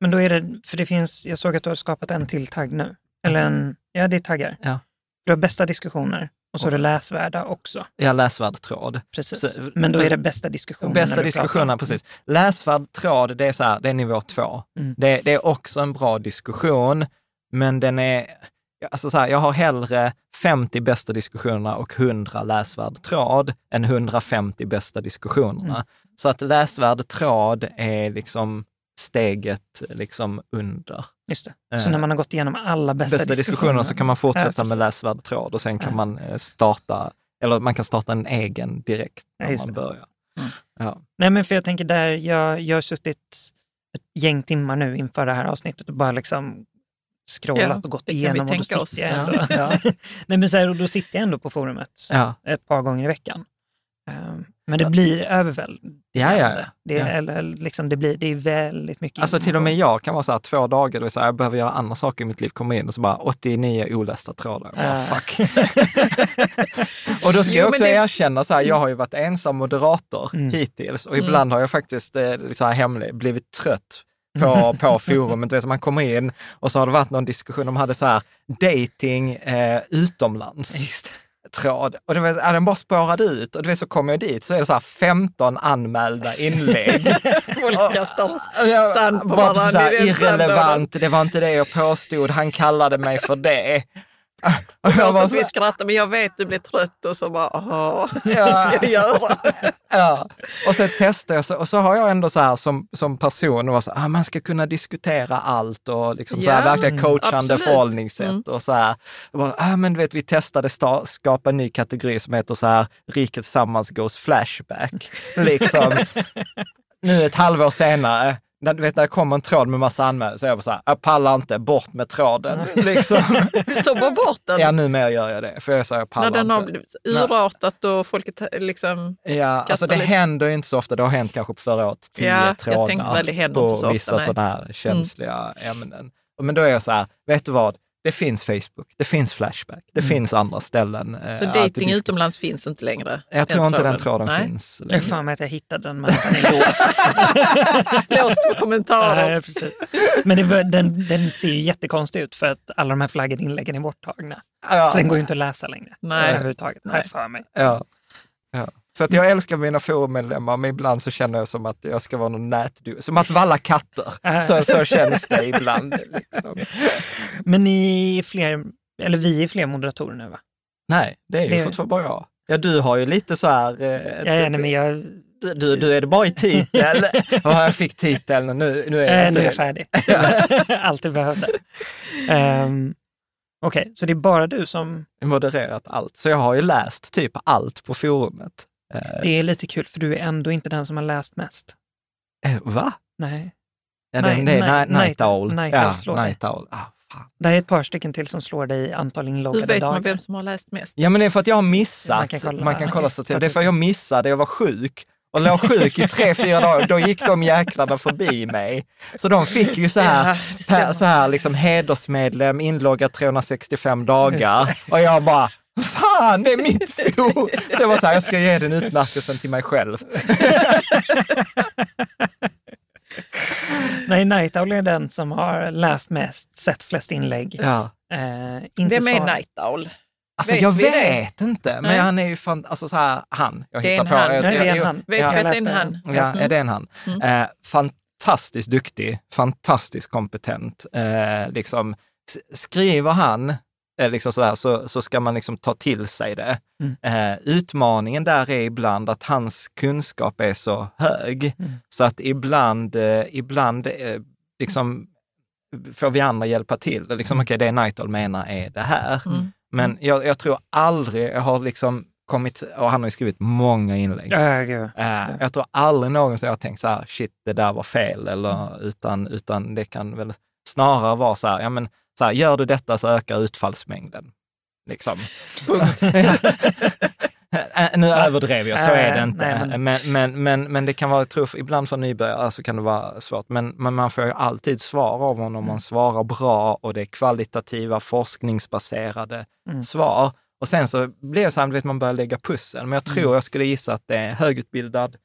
Men då är det, för det finns, jag såg att du har skapat en till tagg nu. Eller en, ja det är taggar. Ja. Du har bästa diskussioner och så är det läsvärda också. Jag läsvärd tråd. Precis. Så- Men då är det bästa diskussioner. Bästa diskussionerna, precis. Läsvärd tråd, det är så här, det är nivå två. Mm. Det, det är också en bra diskussion, men den är, alltså så här, jag har hellre 50 bästa diskussionerna och 100 läsvärd tråd än 150 bästa diskussionerna. Mm. Så att läsvärd tråd är liksom steget liksom under. Just det. Eh, Så när man har gått igenom alla bästa, Bästa diskussionerna så kan man Ja, fortsätta precis. med läsvärd tråd och sen kan Ja. man eh, starta, eller man kan starta en egen direkt Ja, när just man det. börjar. Mm. Ja. Nej, men för jag tänker där, jag, jag har suttit ett gäng timmar nu inför det här avsnittet och bara liksom scrollat Ja, och gått igenom och då tänka oss. sitter jag ändå, Ja. Nej, men så här, och då sitter jag ändå på forumet Ja. ett par gånger i veckan. Ehm, Men det blir överväldigande. Ja, ja, ja. Det, Ja. Eller liksom, det, blir, det är väldigt mycket Alltså till och med jag kan vara så här två dagar då så här, jag behöver göra andra saker i mitt liv, kommer in och så bara 89 olästa trådar. Bara, Äh. fuck. och då ska Jo, jag också det- erkänna så här, jag har ju varit ensam moderator Mm. hittills och ibland har jag faktiskt eh, så här hemlig, blivit trött på, på forumet. Du vet, man kommer in och så har det varit någon diskussion, de hade så här dating eh, utomlands. Tråd. Och det var, ja, den bara spårade ut och du vet, så kom jag dit så är det så här 15 anmälda inlägg. Folk kastar Ja, sand på bara varandra så här, i den sanden. irrelevant, det var inte det jag påstod, han kallade mig för det. Och jag att så, vi skrattar, men jag vet du blir trött och så bara, Ja. vad ska jag göra? ja. Och sen testade jag så, och så har jag ändå så här som, som person, och var så, ah, man ska kunna diskutera allt och liksom så här, Ja, verkligen coachande absolut. förhållningssätt. Mm. Och så här, jag bara, ah, men du vet, vi testade sta, skapa en ny kategori som heter så här, Riket tillsammans goes flashback. Liksom. nu ett halvår senare, när, du vet, när det kommer en tråd med massa anmälningar, så är jag bara så här, jag pallar inte, bort med tråden. Liksom. Ta bara bort den. ja, numera gör jag det, för jag säger jag pallar när den har inte. blivit urartat och folket liksom... Ja, alltså det lite. händer ju inte så ofta. Det har hänt kanske på förra året tio Ja, jag trådar tänkte väl det händer på inte så ofta, vissa. Mm. sådana här känsliga ämnen. Men då är jag så här, vet du vad? Det finns Facebook, det finns Flashback, det finns andra ställen. eh, Så att dating disk- utomlands finns inte längre? Jag tror inte den tråden Nej. finns. Jag är fan med att jag hittade den, men den är låst. Låst för kommentarer. Nej, precis. Men det, var- den, den ser ju jättekonstig ut för att alla de här flaggade inläggen är borttagna. Ja, Så den går ju inte att läsa längre. Nej. Överhuvudtaget, jag för mig. ja, ja. Så att jag älskar mina forummedlemmar, men ibland så känner jag som att jag ska vara någon nätdu. Som att valla katter. Så, så känns det ibland. Liksom. Men ni är fler, eller vi är fler moderatorer nu va? Nej, det är ju Det- fortfarande bara jag. Ja, du har ju lite så här... eh, Ja, nej, men jag, Du, du är det bara i titel. Ja, jag fick titeln och nu, nu är jag äh, nu är jag färdig. Allt jag behövde. Um, Okej, så det är bara du som... modererat allt. Så jag har ju läst typ allt på forumet. Eh, Det är lite kul för du är ändå inte den som har läst mest. eh, va? Nej. Ja, Nej, det, det är Night- Night, Owl. Night ja, Owl slår. Night Owl. Ah, fan. Det är ett par stycken till som slår dig i antal Hur inloggade vet dagar. man vem som har läst mest? Ja, men det är för att jag har missat. Man kan kolla- Man kan kolla statistik. Det är för att jag missade, jag var sjuk. Och låg sjuk i tre, fyra dagar. Då gick de jäklarna förbi mig. Så de fick ju så här, Ja, så här liksom hedersmedlem, inloggat 365 dagar. Och jag bara, fan det är mitt forum! Så jag var så här, jag ska ge den utmärkelsen till mig själv. Nej, Night Owl är den som har läst mest, sett flest inlägg. Ja. Eh, inte Vem är så- Night Owl? Alltså Vet jag vi det? vet inte, men Nej. han är ju fan, alltså så här, han. Jag Det är hittar en på. han. Jag- Nej, det är jag- en han. Vet ja, vi att det är en han? Ja, är det en han? Mm. Eh, fantastiskt duktig, fantastiskt kompetent. Eh, liksom, skriver han liksom sådär, så, så ska man liksom ta till sig det. Mm. Eh, utmaningen där är ibland att hans kunskap är så hög, Mm. så att ibland, eh, ibland eh, liksom, får vi andra hjälpa till. Liksom, Okej, det Nighthall menar är det här. Mm. Men jag, jag tror aldrig jag har liksom kommit, och han har ju skrivit många inlägg. Ja, gud. Eh, Jag tror aldrig någonsin jag har tänkt så här, shit, det där var fel, eller, utan, utan det kan väl snarare vara så här, ja men, så här, gör du detta så ökar utfallsmängden. Liksom. Punkt. Nu överdrev jag, så är det Eh, inte. nej, men- men... Men, men, men, det kan vara truff, ibland för nybörjare så kan det vara svårt. Men, men man får ju alltid svar av honom om man svarar bra och det är kvalitativa, forskningsbaserade Mm. svar. Och sen så blir det så här, vet, man börjar lägga pussel. Men jag tror Mm. jag skulle gissa att det är högutbildad.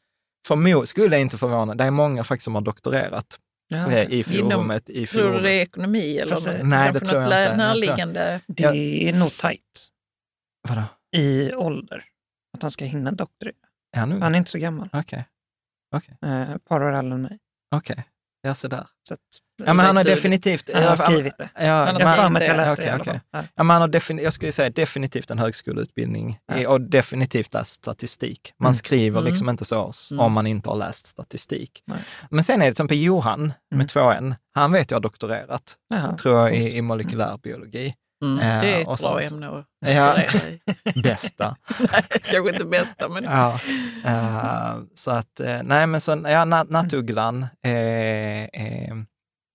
Förmo skulle jag inte förvåna. Det är många faktiskt som har doktorerat Ja, eh, i forumet. I Tror du forumet. det är ekonomi eller något, eh, nej, kanske det tror något jag inte. närliggande? Det är nog tajt Vadå? i ålder att han ska hinna doktorera. Är han? Han är inte så gammal. Okej, Eh, ett par år äldre än mig. okej. Ja, sådär. Så att, Ja, men han har definitivt... han har skrivit det. Ja, Han har jag det. okej. fall. Ja. Ja, har defini- jag skulle säga definitivt en högskoleutbildning Ja. och definitivt läst statistik. Man Mm. skriver Mm. liksom inte så Mm. om man inte har läst statistik. Nej. Men sen är det till exempel Johan Mm. med två N. Han vet jag har doktorerat, Jaha. tror jag, i, i molekylärbiologi. Mm, Eh, det är ett och bra sånt. ämne att Ja. Bästa. Nej, Kanske inte bästa, men ja. Eh, så att, eh, nej men så, ja, na- nattugglan är,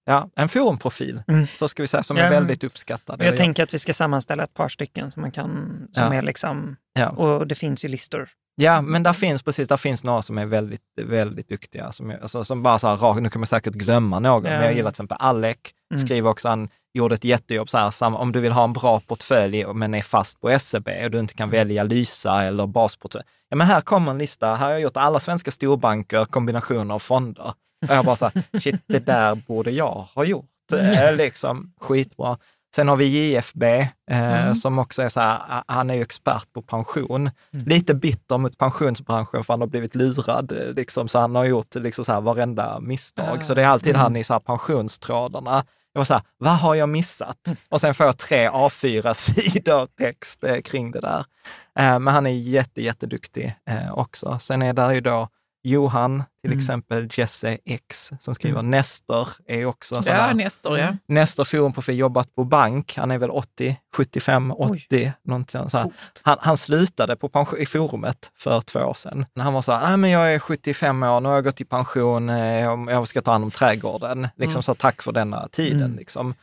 ja, en forumprofil, Mm. så ska vi säga, som Ja, är väldigt uppskattad. Jag Eller tänker att vi ska sammanställa ett par stycken som man kan, som Ja. är liksom, Ja. och det finns ju listor. Ja, men där finns precis, där finns några som är väldigt, väldigt duktiga. Som, jag- alltså, som bara så här, nu kan man säkert glömma någon, Ja. men jag gillar till exempel Alec, Mm. skriver också, han gjorde ett jättejobb så här, om du vill ha en bra portfölj men är fast på SEB och du inte kan Mm. välja Lysa eller basportfölj. Ja, men här kommer en lista, här har jag gjort alla svenska storbanker, kombinationer av fonder. Och jag bara så här, shit, det där borde jag ha gjort. Mm. Eh, liksom, skitbra. Sen har vi JFB eh, Mm. som också är så här, han är ju expert på pension. Mm. Lite bitter mot pensionsbranschen för han har blivit lurad, eh, liksom, så han har gjort liksom, så här, varenda misstag. Ah. Så det är alltid Mm. han i så här, pensionstrådarna. Jag var så här, vad har jag missat? Och sen får jag tre A4-sidor text eh, kring det där. Eh, men han är jätte, jätteduktig eh, också. Sen är där ju då Johan, till Mm. exempel Jesse X, som skriver. Nestor är också sån Ja, här- Nestor ja. Nestor forumprofil, jobbat på bank. Han är väl 80, 75, 80, någonting så här. Han, han slutade på pension, i forumet för två år sedan. Han var så här, "Nej, men jag är 75 år, nu har jag gått i pension, eh, jag, ska ta hand om trädgården. Liksom Mm. så tack för denna tiden. Mm. Liksom.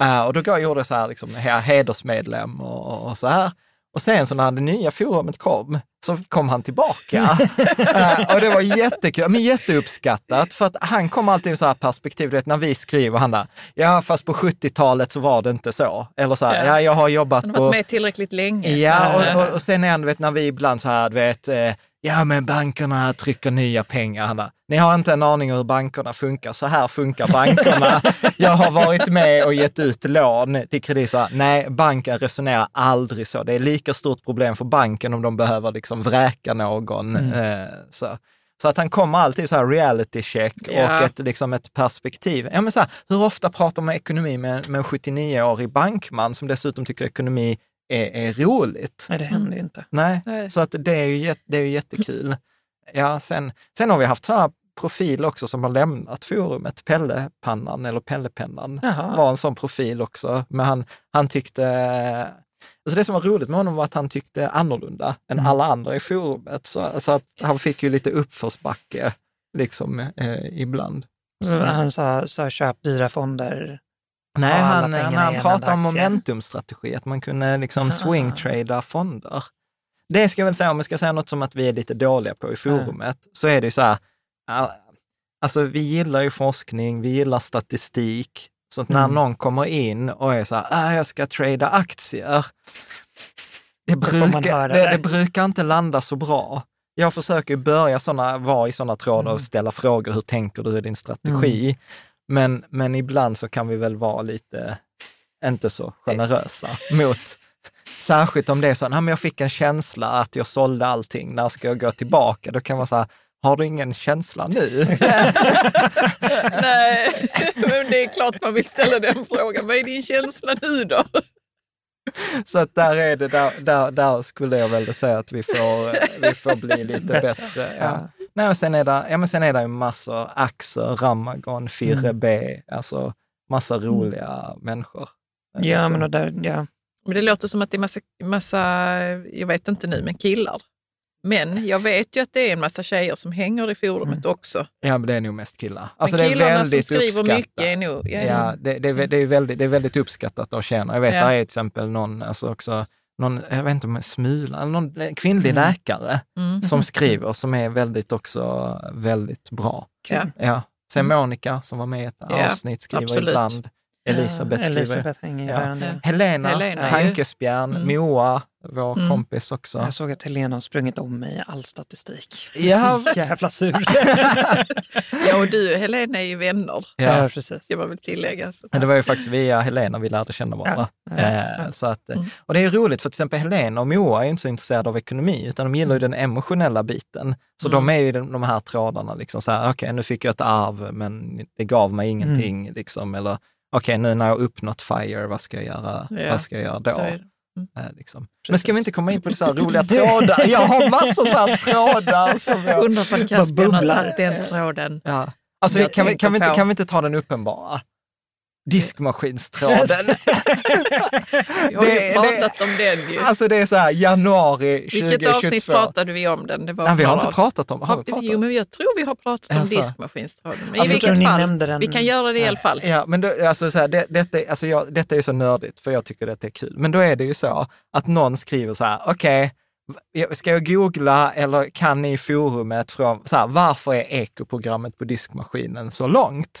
Eh, och då gjorde jag så här, liksom, he- hedersmedlem och, och så här. Och sen så när det nya forumet kom, så kom han tillbaka. Eh, och det var jättekul, men jätteuppskattat, för att han kom alltid i så här perspektiv, du vet när vi skriver, han där, ja fast på 70-talet så var det inte så. Eller så här, Ja. ja jag har jobbat Han har på... med tillräckligt länge. Ja, och, och, och sen är han, du vet, när vi ibland så här, du vet, eh, ja men bankerna trycker nya pengar. Han Ni har inte en aning om hur bankerna funkar. Så här funkar bankerna. Jag har varit med och gett ut lån till kredit. Så här, Nej, banken resonerar aldrig så. Det är lika stort problem för banken om de behöver liksom vräka någon. Eh, så. Så att han kommer alltid så här reality check Ja. och ett, liksom ett perspektiv. Ja, men så här, hur ofta pratar man ekonomi med, med en 79-årig bankman som dessutom tycker ekonomi är, är roligt? Nej, det händer ju inte. Nej, Nej. så att det är ju, det är ju jättekul. Ja, sen, sen har vi haft så här profil också som har lämnat forumet. Pellepannan eller Pellepennan Jaha. var en sån profil också. Men han, han tyckte... Alltså det som var roligt med honom var att han tyckte annorlunda än Mm. alla andra i forumet. Så, så att han fick ju lite uppförsbacke liksom eh, ibland. Han sa, sa köp dyra fonder. Nej, han, han, han pratade om momentumstrategi, att man kunde liksom Ah. swingtrada fonder. Det ska jag väl säga, om jag ska säga något som att vi är lite dåliga på i forumet, så är det ju så här, alltså vi gillar ju forskning, vi gillar statistik, så att när Mm. någon kommer in och är så här, ah, jag ska trada aktier, det brukar, det, det. brukar inte landa så bra. Jag försöker börja såna, vara i sådana trådar Mm. och ställa frågor, hur tänker du i din strategi? Men, men ibland så kan vi väl vara lite, inte så generösa mot, särskilt om det är så, nej men jag fick en känsla att jag sålde allting, när ska jag gå tillbaka? Då kan man säga, har du ingen känsla nu? Nej, men det är klart man vill ställa den frågan. Vad är din känsla nu då? så att där är det, där, där, där skulle jag väl säga att vi får, vi får bli lite bättre. Ja. Nej, och sen är det, ja, men sen är det ju massor, Axel, Ramagon, Firre Mm. B, alltså massa roliga människor. Ja, Så- men och där, ja. Men det låter som att det är massa, massa, jag vet inte nu, men killar. Men jag vet ju att det är en massa tjejer som hänger i forumet också. Ja, men det är nog mest killar. Alltså men det är killarna väldigt som skriver uppskattat. mycket är nog... Ja, Ja, det, det, är, det, är väldigt, det är väldigt uppskattat av tjejerna. Jag vet, Ja. där är till exempel någon, alltså också, någon, jag vet inte om Smula, någon kvinnlig Mm. läkare Mm. som skriver, som är väldigt också väldigt bra. Ja. Ja. Sen Monica som var med i ett Ja, avsnitt skriver absolut. ibland. Elisabeth skriver. Elisabeth Ja. Helena, Helena, ju. Tankespjärn, Mm. Moa, vår Mm. kompis också. Jag såg att Helena har sprungit om mig i all statistik. Ja. Så jävla sur. ja, och du och Helena är ju vänner, Ja. precis. ska man väl tillägga. Så. Men det var ju faktiskt via Helena vi lärde känna varandra. Ja. Eh, så att, eh, Mm. och det är ju roligt för till exempel Helena och Moa är inte så intresserade av ekonomi, utan de gillar ju den emotionella biten. Så Mm. de är ju i de, de här trådarna, liksom så här, okej nu fick jag ett arv, men det gav mig ingenting, Mm. liksom, eller okej nu när jag uppnått FIRE, vad ska jag göra, Ja, vad ska jag göra då? Det- Eh, liksom. Men ska vi inte komma in på så här roliga trådar? Jag har massor så här trådar som jag... Undrar Bara Caspian har bubblar. tagit den tråden. Ja. Alltså, kan, vi, kan, vi inte, kan vi inte ta den uppenbara? Diskmaskinstråden. Vi har ju Det- pratat om den ju. alltså det är så här januari 2022. Vilket avsnitt pratade vi om den? Det var Nej, vi har inte pratat om, har vi pratat? Jo, men jag tror vi har pratat om Jaså? diskmaskinstråden. Men Alltså, i vilket fall, nämnde den- vi kan göra det i alla fall. Ja, men då, alltså så här, det, detta, är- alltså jag, detta är så nördigt, för jag tycker detta är kul. Men då är det ju så att någon skriver så här, okej, v- ska jag googla eller kan ni i forumet från, så här, varför är ekoprogrammet på diskmaskinen så långt?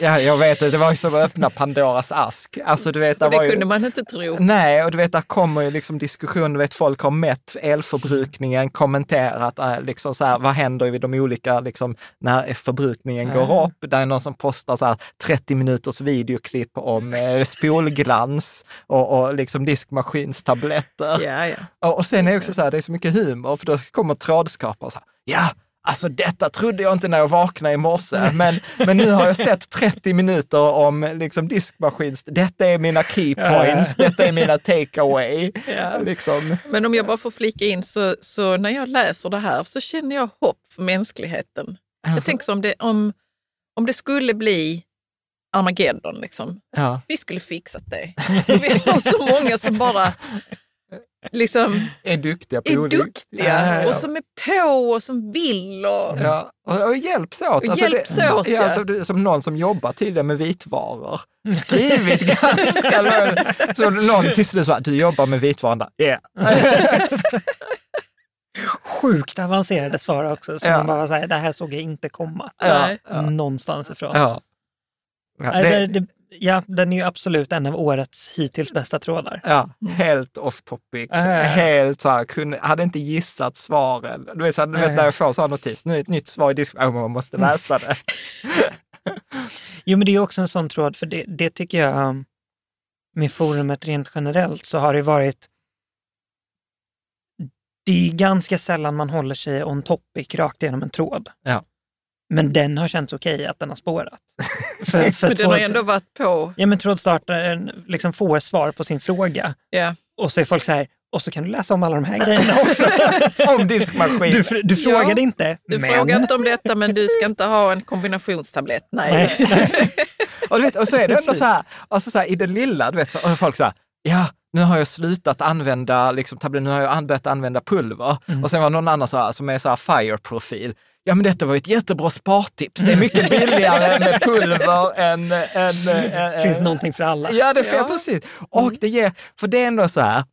Ja, jag vet det, det var ju som att öppna Pandoras ask. Alltså, du vet, Och det ju, kunde man inte tro. Nej, och du vet, där kommer ju liksom diskussion, du vet, folk har mätt elförbrukningen, kommenterat äh, liksom så här, vad händer vid de olika, liksom, när förbrukningen går upp. Det är någon som postar så här 30 minuters videoklipp om eh, spolglans och, och liksom diskmaskinstabletter. Ja, ja. Och, och sen är det också så här, det är så mycket humor, för då kommer trådskapare så här, ja, Alltså detta trodde jag inte när jag vaknade i morse, men, men nu har jag sett 30 minuter om liksom diskmaskins... Detta är mina key points, detta är mina takeaway. Ja. Liksom. Men om jag bara får flika in, så, så när jag läser det här så känner jag hopp för mänskligheten. Jag tänker så om det, om, om det skulle bli Armageddon, liksom. Ja. vi skulle fixat det. Vi har så många som bara liksom Är duktiga på är olika- duktiga Ja, ja. och som är på och som vill. Och, Ja, och, och hjälps åt. Och hjälps det, åt, ja. ja. Alltså, det, som någon som jobbar tydligen med vitvaror. Skrivit ganska långt. Så någon till slut sa, du jobbar med vitvaror? Ja. Sjukt avancerade svar också, som Ja. man bara säger, det här såg jag inte komma. Ja, ja. Någonstans ifrån. Ja. Ja, det, det, ja, den är ju absolut en av årets hittills bästa trådar. Ja, helt off topic. Äh. Helt så här, kunde, hade inte gissat svaren. Du vet, så här, du vet när jag får så här notis, nu är ett nytt svar i disk, oh, man måste läsa det. Jo, men det är också en sån tråd, för det, det tycker jag, um, med forumet rent generellt, så har det varit det är ganska sällan man håller sig on topic rakt igenom en tråd. Ja. Men den har känts okej att den har spårat. för, för men den har ändå varit på. Ja, men trådstartaren liksom får svar på sin fråga. Ja. Och så är folk så här, och så kan du läsa om alla de här grejerna också. om diskmaskin. Du, du frågade Ja, inte, Du men... frågar inte om detta men du ska inte ha en kombinationstablett. Nej. Och, du vet, och så är det ändå så här, alltså så här i det lilla, du vet, så- och folk säger, ja, nu har jag slutat använda, liksom, tabletter, nu har jag börjat använda pulver. Mm. Och sen var någon annan så här, som är så här fire-profil. Ja, men detta var ju ett jättebra spartips. Det är mycket billigare med pulver än... än, än finns än- någonting för alla. Ja, det Ja. precis. Och det ger, för det är ändå så här,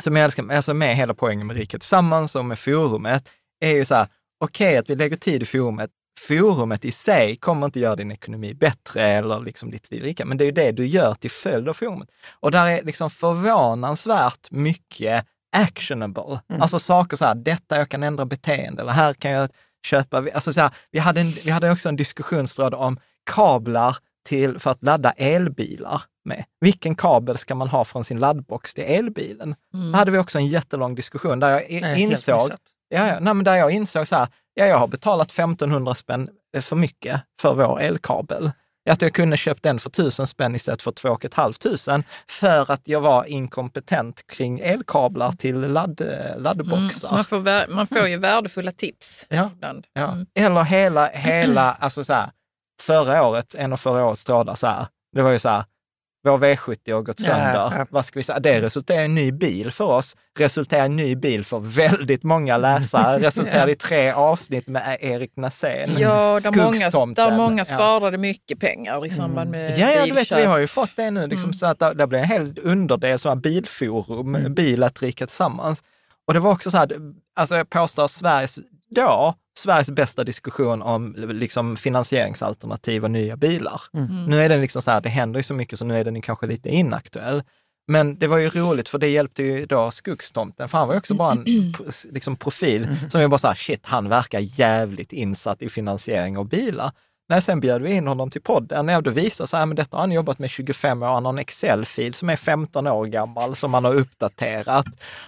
som jag älskar, alltså med hela poängen med Rika Tillsammans och med forumet, är ju så här, okej att vi lägger tid i forumet. Forumet i sig kommer inte göra din ekonomi bättre eller liksom ditt liv rikare, men det är ju det du gör till följd av forumet. Och där är liksom förvånansvärt mycket actionable. Alltså saker så här, detta jag kan ändra beteende, eller här kan jag köpa, alltså så här, vi, hade en, vi hade också en diskussionstråd om kablar till, för att ladda elbilar. med? Vilken kabel ska man ha från sin laddbox till elbilen? Mm. Då hade vi också en jättelång diskussion där jag Nej, insåg, ja, ja, nej, men där jag insåg så här, ja, jag har betalat 1500 spänn för mycket för vår elkabel. Att jag kunde köpt den för 1000 spänn istället för 2 500 för att jag var inkompetent kring elkablar till ladd, eh, laddboxar. Mm, så man, får, man får ju värdefulla tips Ja. ibland. Ja. Mm. Eller hela, hela, alltså så här, förra året, en av förra årets trådar så här, det var ju så här, vår V70 har gått Ja, sönder. ja. Vad ska vi säga? Det resulterar i en ny bil för oss, resulterar i en ny bil för väldigt många läsare, resulterar i tre avsnitt med Erik Nasén. Ja, där många, där många Ja. sparade mycket pengar i samband med Ja, ja, du vet, vi har ju fått det nu, liksom, Mm. så att där, där blir en hel underdel, så här bilforum, Mm. bil att rika tillsammans. Och det var också så här, alltså jag påstår Sveriges, då, Sveriges bästa diskussion om liksom finansieringsalternativ och nya bilar. Mm. Nu är den liksom så här, det händer ju så mycket så nu är den kanske lite inaktuell. Men det var ju roligt för det hjälpte ju då Skuggstomten, för han var ju också bara en pro- liksom profil som jag bara så här, shit, han verkar jävligt insatt i finansiering av bilar. När sen bjöd vi in honom till podden, ja, då visade sig att detta har han jobbat med 25 år, han har en Excel-fil som är 15 år gammal som han har uppdaterat.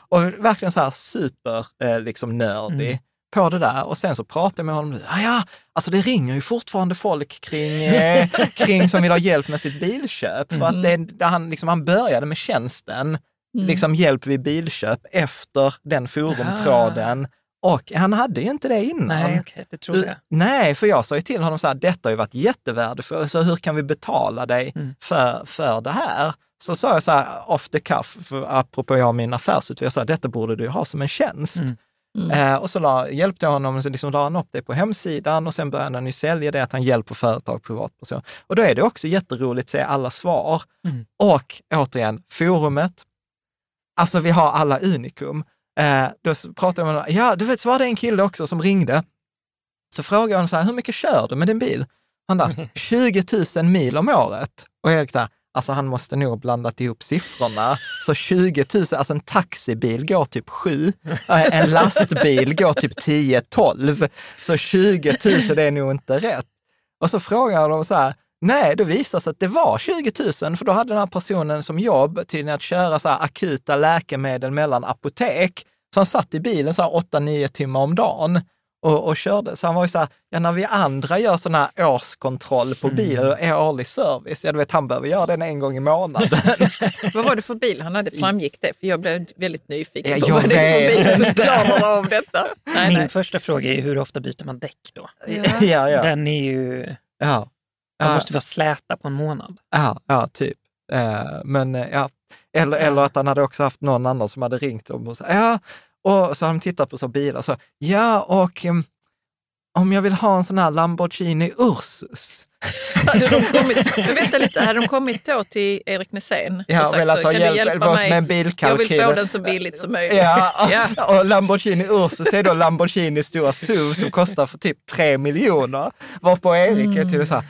Och verkligen så här super eh, liksom nördig på det där. Och sen så pratade jag med honom, ja, ja, alltså det ringer ju fortfarande folk kring, eh, kring som vill ha hjälp med sitt bilköp. För att det, där han, liksom, han började med tjänsten, liksom hjälp vid bilköp efter den forumtråden. Och han hade ju inte det innan. Nej, okej, det trodde jag. Nej, för jag sa ju till honom så här, detta har ju varit jättevärdefullt, så hur kan vi betala dig Mm. för, för det här? Så sa jag så här off the cuff, för apropå jag och min jag sa detta borde du ha som en tjänst. Mm. Eh, och så la, hjälpte jag honom, så liksom la han upp det på hemsidan och sen började han ju sälja det, att han hjälper företag, privatpersoner. Och då är det också jätteroligt att se alla svar. Mm. Och återigen, forumet, alltså vi har alla unikum. Eh, då pratade jag med honom, ja du vet, så var det en kille också som ringde. Så frågade jag honom så här, hur mycket kör du med din bil? Han där, 20 000 mil om året. Och Erik där, alltså han måste nog ha blandat ihop siffrorna. Så 20 000, alltså en taxibil går typ 7, eh, en lastbil går typ 10-12. Så 20 000 är nog inte rätt. Och så frågar de så här, nej, det visar sig att det var 20 000, för då hade den här personen som jobb tydligen att köra så här akuta läkemedel mellan apotek. Så han satt i bilen så här 8-9 timmar om dagen och, och körde. Så han var ju så här, ja när vi andra gör sån här årskontroll på bil, eller årlig service, ja du vet han behöver göra den en gång i månaden. Vad var det för bil han hade? Framgick det? För jag blev väldigt nyfiken Ja, på vad det är för bil som klarar av detta. Nej, Min nej. första fråga är hur ofta byter man däck då? ja, ja. Den är ju... ja. Man Ja. måste vara släta på en månad. Ja, ja typ. Eh, men eh, ja, eller, eller att han hade också haft någon annan som hade ringt om och så, ja, och så har de tittat på så bilar, så ja, och om jag vill ha en sån här Lamborghini Ursus. Hade de kommit, vänta lite, hade de kommit då till Erik Nässén Ja, och sagt så, kan hjälp, du hjälpa oss med mig? Jag bilkalkyl. vill få den så billigt som möjligt. Ja, Ja. och Lamborghini Ursus är då Lamborghini stora SUV som kostar för typ tre miljoner. Varpå Erik är till så här,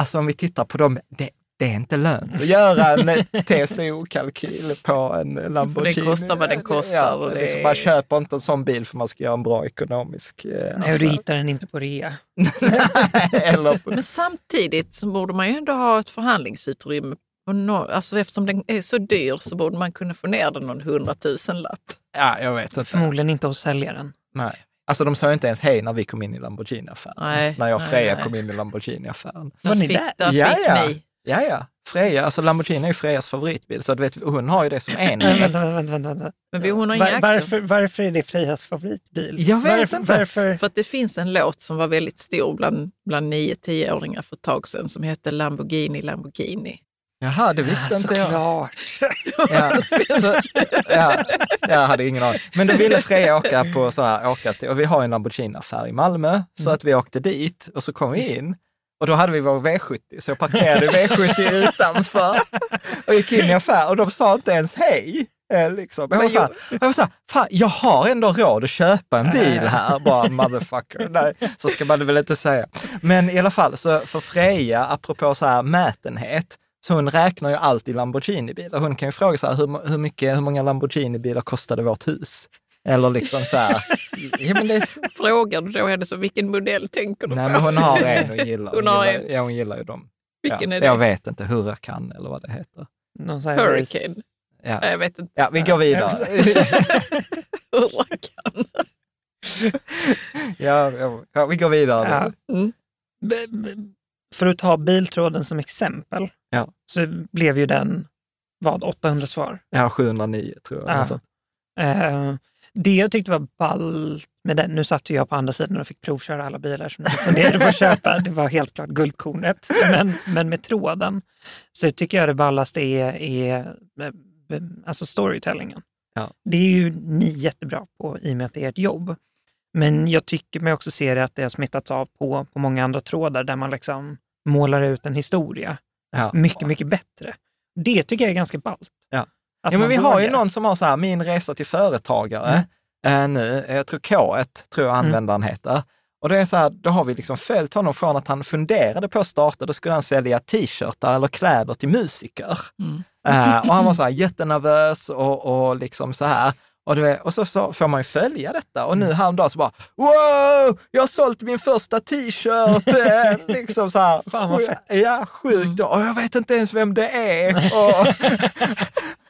alltså om vi tittar på dem, det, det är inte lönt att göra en TCO-kalkyl på en Lamborghini. kostar vad den kostar Ja, och det liksom, bara köper inte en sån bil för man ska göra en bra ekonomisk eh, Nej, och du hittar den inte på rea. Eller på, Men samtidigt så borde man ju ändå ha ett förhandlingsutrymme. Och nå- Alltså eftersom den är så dyr så borde man kunna få ner den någon hundratusen lapp. ja, jag vet inte. Förmodligen inte hos säljaren. Nej. Alltså de sa ju inte ens hej när vi kom in i Lamborghini-affären. Nej, när jag och Freja nej. kom in i Lamborghini-affären. Var ni fick, där? där Ja, fick ja. ni. Ja, ja. Freja, alltså Lamborghini är ju Frejas favoritbil, så du vet, hon har ju det som en. Nej, vänta, vänta, vänta, vänta. Men vi, hon har Var, varför, varför är det Frejas favoritbil? Jag vet varför, inte. Varför? För att det finns en låt som var väldigt stor bland, bland 9-10-åringar för ett tag sedan som hette Lamborghini Lamborghini. Jaha, det visste inte jag. Såklart. Ja, så, ja, jag hade ingen aning. Men då ville Freja åka på så här, åka till, och vi har en Lamborghini-affär i Malmö, så att vi åkte dit och så kom vi in. Och då hade vi vår V70, så jag parkerade V70 utanför och gick in i affären och de sa inte ens hej. Eh, Liksom. Jag, var så här, jag var så här, fan, jag har ändå råd att köpa en bil här, bara motherfucker. Nej, så ska man väl inte säga. Men i alla fall, så för Freja, apropå så här mätenhet, så hon räknar ju alltid Lamborghini-bilar. Hon kan ju fråga så här, hur, hur, mycket, hur många Lamborghini-bilar kostade vårt hus? Eller liksom så här, ja, men det är, Frågar du då henne så vilken modell tänker du nej på? men hon har en och gillar. Hon har gillar, en. Ja, hon gillar ju dem. Vilken ja, är det? Jag vet inte, Huracan eller vad det heter. Någon Hurricane. Ja, Nej, Jag vet inte. ja vi går vidare. Hurricane. ja, ja, ja, vi går vidare. Ja. Mm. För att ta biltråden som exempel, Ja. så blev ju den, vad, 800 svar? Ja, 709 tror jag. Ja. Eh, det jag tyckte var ballt med den, nu satt ju jag på andra sidan och fick provköra alla bilar som jag funderade på att köpa. Det var helt klart guldkornet. Men, men med tråden så tycker jag det ballaste är, är eh, alltså storytellingen. Ja. Det är ju ni jättebra på i och med att det är ett jobb. Men jag tycker mig också se det att det har smittats av på, på många andra trådar där man liksom målar ut en historia Ja. mycket, mycket bättre. Det tycker jag är ganska ballt. Ja. Att Ja, men vi har ju någon som har så här, min resa till företagare eh, nu, jag tror K1, tror jag användaren heter. Och det är så här, då har vi liksom följt honom från att han funderade på att starta, då skulle han sälja t-shirtar eller kläder till musiker. Eh, och han var så här jättenervös och, och liksom så här. Och, vet, och så, så får man ju följa detta. Och nu häromdagen så bara, wow, jag har sålt min första t-shirt. eh, liksom så här. Fan, vad fett. Ja, sjukt. Och jag vet inte ens vem det är. Och,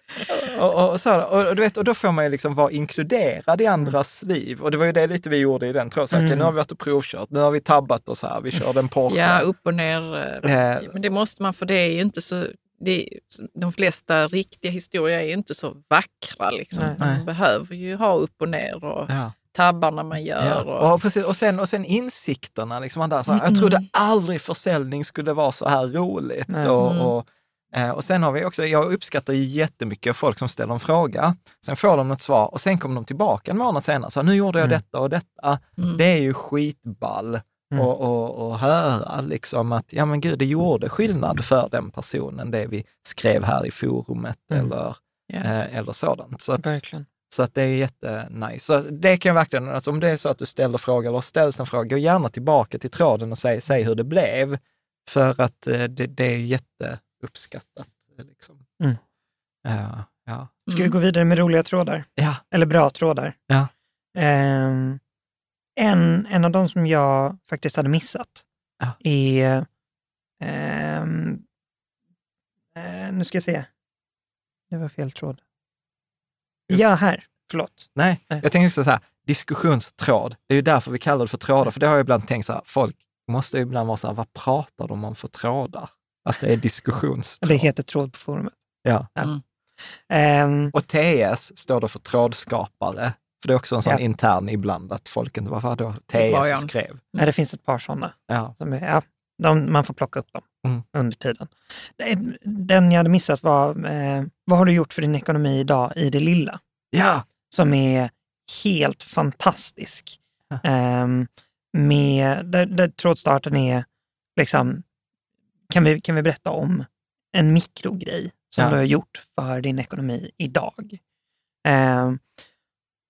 och, och, så här, och, du vet, och då får man ju liksom vara inkluderad i andras liv. Och det var ju det lite vi gjorde i den. Så, okej, Mm. Nu har vi varit och provkört, nu har vi tabbat oss här, vi körde en Porsche. Ja, upp och ner. eh, Eh, Men det måste man, för det är ju inte så... Det de flesta riktiga historier är ju inte så vackra. Liksom. Nej. Man behöver ju ha upp och ner och ja. tabbarna man gör. Ja, Och, och, precis, och, sen, och sen insikterna. Liksom där, så här, Jag trodde aldrig försäljning skulle vara så här roligt. Nej. Och, Mm. och, eh, och sen har vi också, jag uppskattar ju jättemycket folk som ställer en fråga, sen får de något svar och sen kommer de tillbaka en månad senare. Så här, nu gjorde jag Mm. detta och detta. Mm. Det är ju skitball Mm. och, och, och höra liksom att, ja men gud, det gjorde skillnad för den personen, det vi skrev här i forumet Mm. eller, Ja. eh, eller sådant. Så att, Verkligen. så att det är jättenice. Så det kan jag verkligen, alltså om det är så att du ställer frågor eller har ställt en fråga, gå gärna tillbaka till tråden och säg, säg hur det blev. För att eh, det, det är jätteuppskattat. Eh, Liksom. Mm. Ja, ja. Ska vi gå vidare med roliga trådar? ja, Eller bra trådar? Ja. Ehm, en, en av de som jag faktiskt hade missat Ja. är... ehm, eh, nu ska jag se. Det var fel tråd. Ja, här. Förlåt. nej. Jag tänker också så här, diskussionstråd. Det är ju därför vi kallar det för trådar, för det har jag ibland tänkt så här, folk måste ju ibland vara så här, vad pratar de om för trådar? Att det är diskussionstråd. Det heter tråd på forumet. Ja. Mm. Ehm, Och TS står då för trådskapare. För det är också en sån Ja. intern ibland, att folk inte, varför då. TS skrev? nej, det finns ett par sådana. Ja. Som är, ja, de, man får plocka upp dem Mm. under tiden. Den jag hade missat var, eh, vad har du gjort för din ekonomi idag i det lilla? Ja, Som är helt fantastisk. Ja. Ehm, med, där, där trådstarten är, liksom, kan vi, kan vi berätta om en mikrogrej som Ja. du har gjort för din ekonomi idag? Ehm,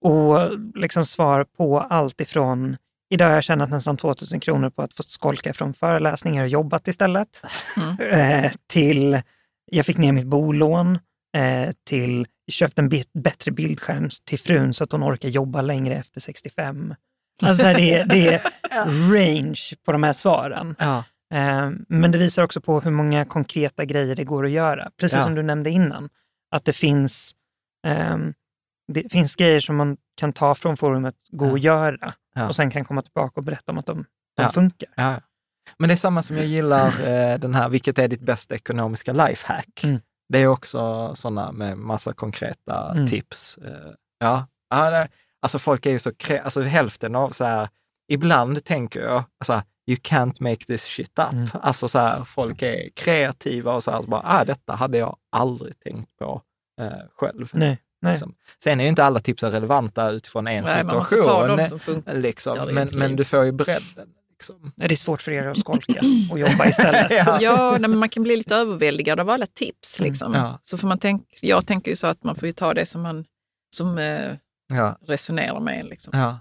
och liksom svar på allt ifrån Idag har jag tjänat nästan 2000 kronor på att få skolka från föreläsningar och jobbat istället. Mm. Eh, till jag fick ner mitt bolån, eh, till köpte en bit, bättre bildskärm till frun så att hon orkar jobba längre efter 65. Alltså det, är- det är range på de här svaren. ja, Eh, men det visar också på hur många konkreta grejer det går att göra. Precis Ja. som du nämnde innan. Att det finns, ehm, det finns grejer som man kan ta från forumet, gå och göra Ja. och sen kan komma tillbaka och berätta om att de, de Ja. funkar. Men det är samma som jag gillar eh, den här, vilket är ditt bästa ekonomiska lifehack? Mm. Det är också sådana med massa konkreta Mm. tips. Eh, ja, alltså folk är ju så, alltså hälften av så här, ibland tänker jag, alltså, you can't make this shit up. Mm. Alltså så här, folk är kreativa och så här, så bara, ah, detta hade jag aldrig tänkt på eh, själv. Nej, nej. Liksom. Sen är ju inte alla tips relevanta utifrån en Nej, man situation. funkar. liksom. Ja, det är men, men du får ju bredden. Liksom. Nej, Det är svårt för er att skolka och jobba istället. Ja. Ja, nej, men man kan bli lite överväldigad av alla tips. Mm. Liksom. Ja. Så får man tänk, jag tänker ju så att man får ju ta det som man som, eh, Ja, resonerar med. Liksom. ja.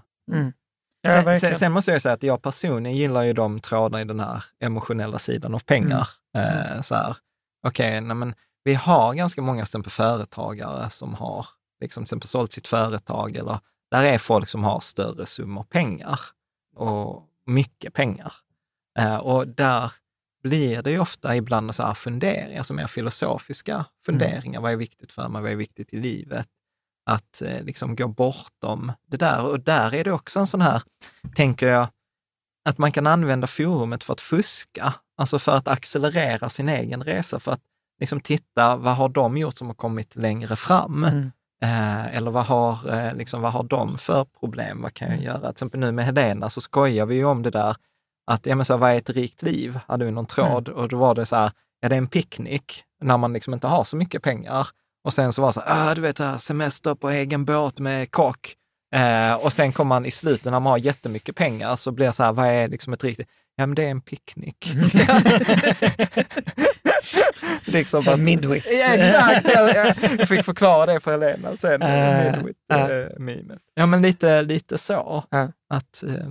Ja, sen, sen, sen måste jag säga att jag personligen gillar ju de trådar i den här emotionella sidan av pengar. Eh, så här, okej, men vi har ganska många till företagare som har liksom, till sålt sitt företag eller där är folk som har större summor pengar och mycket pengar. Eh, och där, blir det ju ofta ibland så här funderingar, som är filosofiska funderingar. Vad är viktigt för mig? Vad är viktigt i livet? Att eh, liksom gå bortom det där. Och där är det också en sån här, tänker jag, att man kan använda forumet för att fuska, alltså för att accelerera sin egen resa, för att liksom titta, vad har de gjort som har kommit längre fram? Mm. Eh, eller vad har, eh, liksom, vad har de för problem? Vad kan jag göra? Till exempel nu med Helena så skojar vi ju om det där, att ja, men så, vad är ett rikt liv? Hade vi någon tråd och då var det så här, ja det är en picknick när man liksom inte har så mycket pengar. Och sen så var det så här, ah, du vet, semester på egen båt med kock. Eh, och sen kommer man i slutet när man har jättemycket pengar så blir det så här, vad är liksom ett riktigt, ja men det är en picknick. liksom att, Midwit. Ja, exakt, jag, fick förklara det för Helena sen, Äh, midwit äh. äh, mimet. Ja men lite, lite så, Ja. att eh,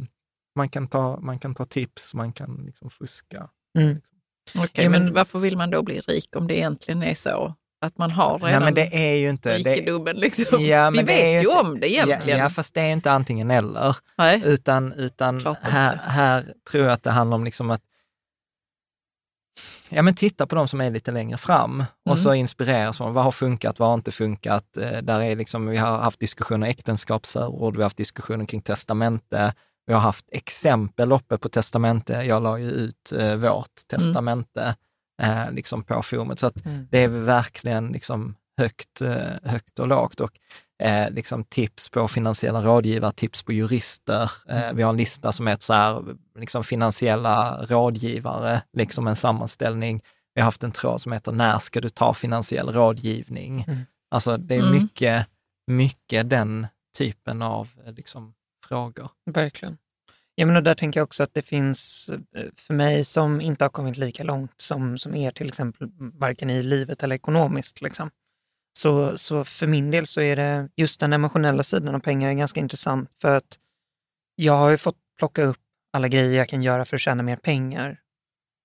man, kan ta, man kan ta tips, man kan liksom fuska. Mm. Okej, Ja, men- men varför vill man då bli rik om det egentligen är så att man har Nej redan men det är ju inte... Rikedomen? Liksom. Ja, Vi vet ju om det egentligen. Ja, ja, fast det är inte antingen eller. Nej. Utan, utan här, här tror jag att det handlar om liksom att ja, men titta på de som är lite längre fram och Mm. så inspireras från vad har funkat, vad har inte funkat. Eh, Där är liksom, vi har haft diskussioner äktenskapsförord, vi har haft diskussioner kring testamente, vi har haft exempel uppe på testamente. Jag la ju ut eh, vårt testamente eh, liksom på forumet. Så att Mm. det är verkligen liksom högt, eh, högt och lågt. Och eh, liksom tips på finansiella rådgivare, tips på jurister. Eh, vi har en lista som heter så här, liksom finansiella rådgivare, liksom en sammanställning. Vi har haft en tråd som heter När ska du ta finansiell rådgivning? Mm. Alltså det är Mm. mycket, mycket den typen av eh, liksom, frågor. Verkligen. Ja, men och där tänker jag också att det finns, eh, för mig som inte har kommit lika långt som, som er till exempel, varken i livet eller ekonomiskt, liksom. så, så för min del så är det just den emotionella sidan av pengar är ganska intressant för att jag har ju fått plocka upp alla grejer jag kan göra för att tjäna mer pengar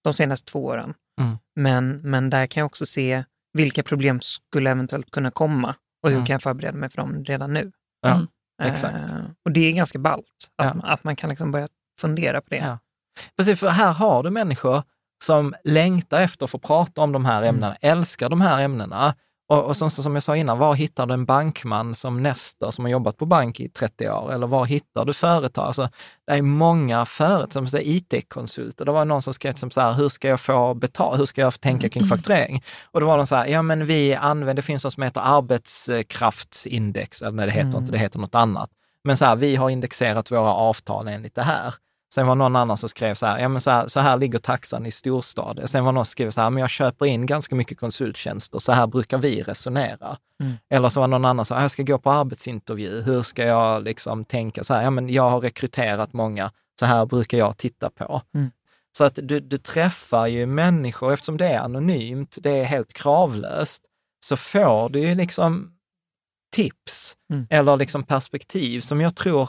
de senaste två åren. Mm. Men, men där kan jag också se vilka problem skulle eventuellt kunna komma och hur Mm. kan jag förbereda mig för dem redan nu. Ja, Mm. Exakt. Eh, och det är ganska ballt, att, Ja. man- att man kan liksom börja fundera på det. Ja. Precis, för här har du människor som längtar efter att få prata om de här Mm. ämnena, älskar de här ämnena. Och, och som, som jag sa innan, var hittar du en bankman som Nestor som har jobbat på bank i 30 år? Eller var hittar du företag? Alltså, det är många företag, som IT-konsulter. Det var någon som skrev som så här, hur ska jag få betalt? Hur ska jag tänka kring fakturering? Och då var de så här, ja men vi använder, det finns något som heter arbetskraftsindex, eller nej det heter Mm. inte, det heter något annat. Men så här, vi har indexerat våra avtal enligt det här. Sen var någon annan som skrev så här, ja men så här, så här ligger taxan i storstad. Sen var någon som skrev så här, men jag köper in ganska mycket konsulttjänster, så här brukar vi resonera. Mm. Eller så var någon annan som, jag ska gå på arbetsintervju, hur ska jag liksom tänka så här, ja men jag har rekryterat många, så här brukar jag titta på. Mm. Så att du, du träffar ju människor, eftersom det är anonymt, det är helt kravlöst, så får du ju liksom tips Mm. eller liksom perspektiv som jag tror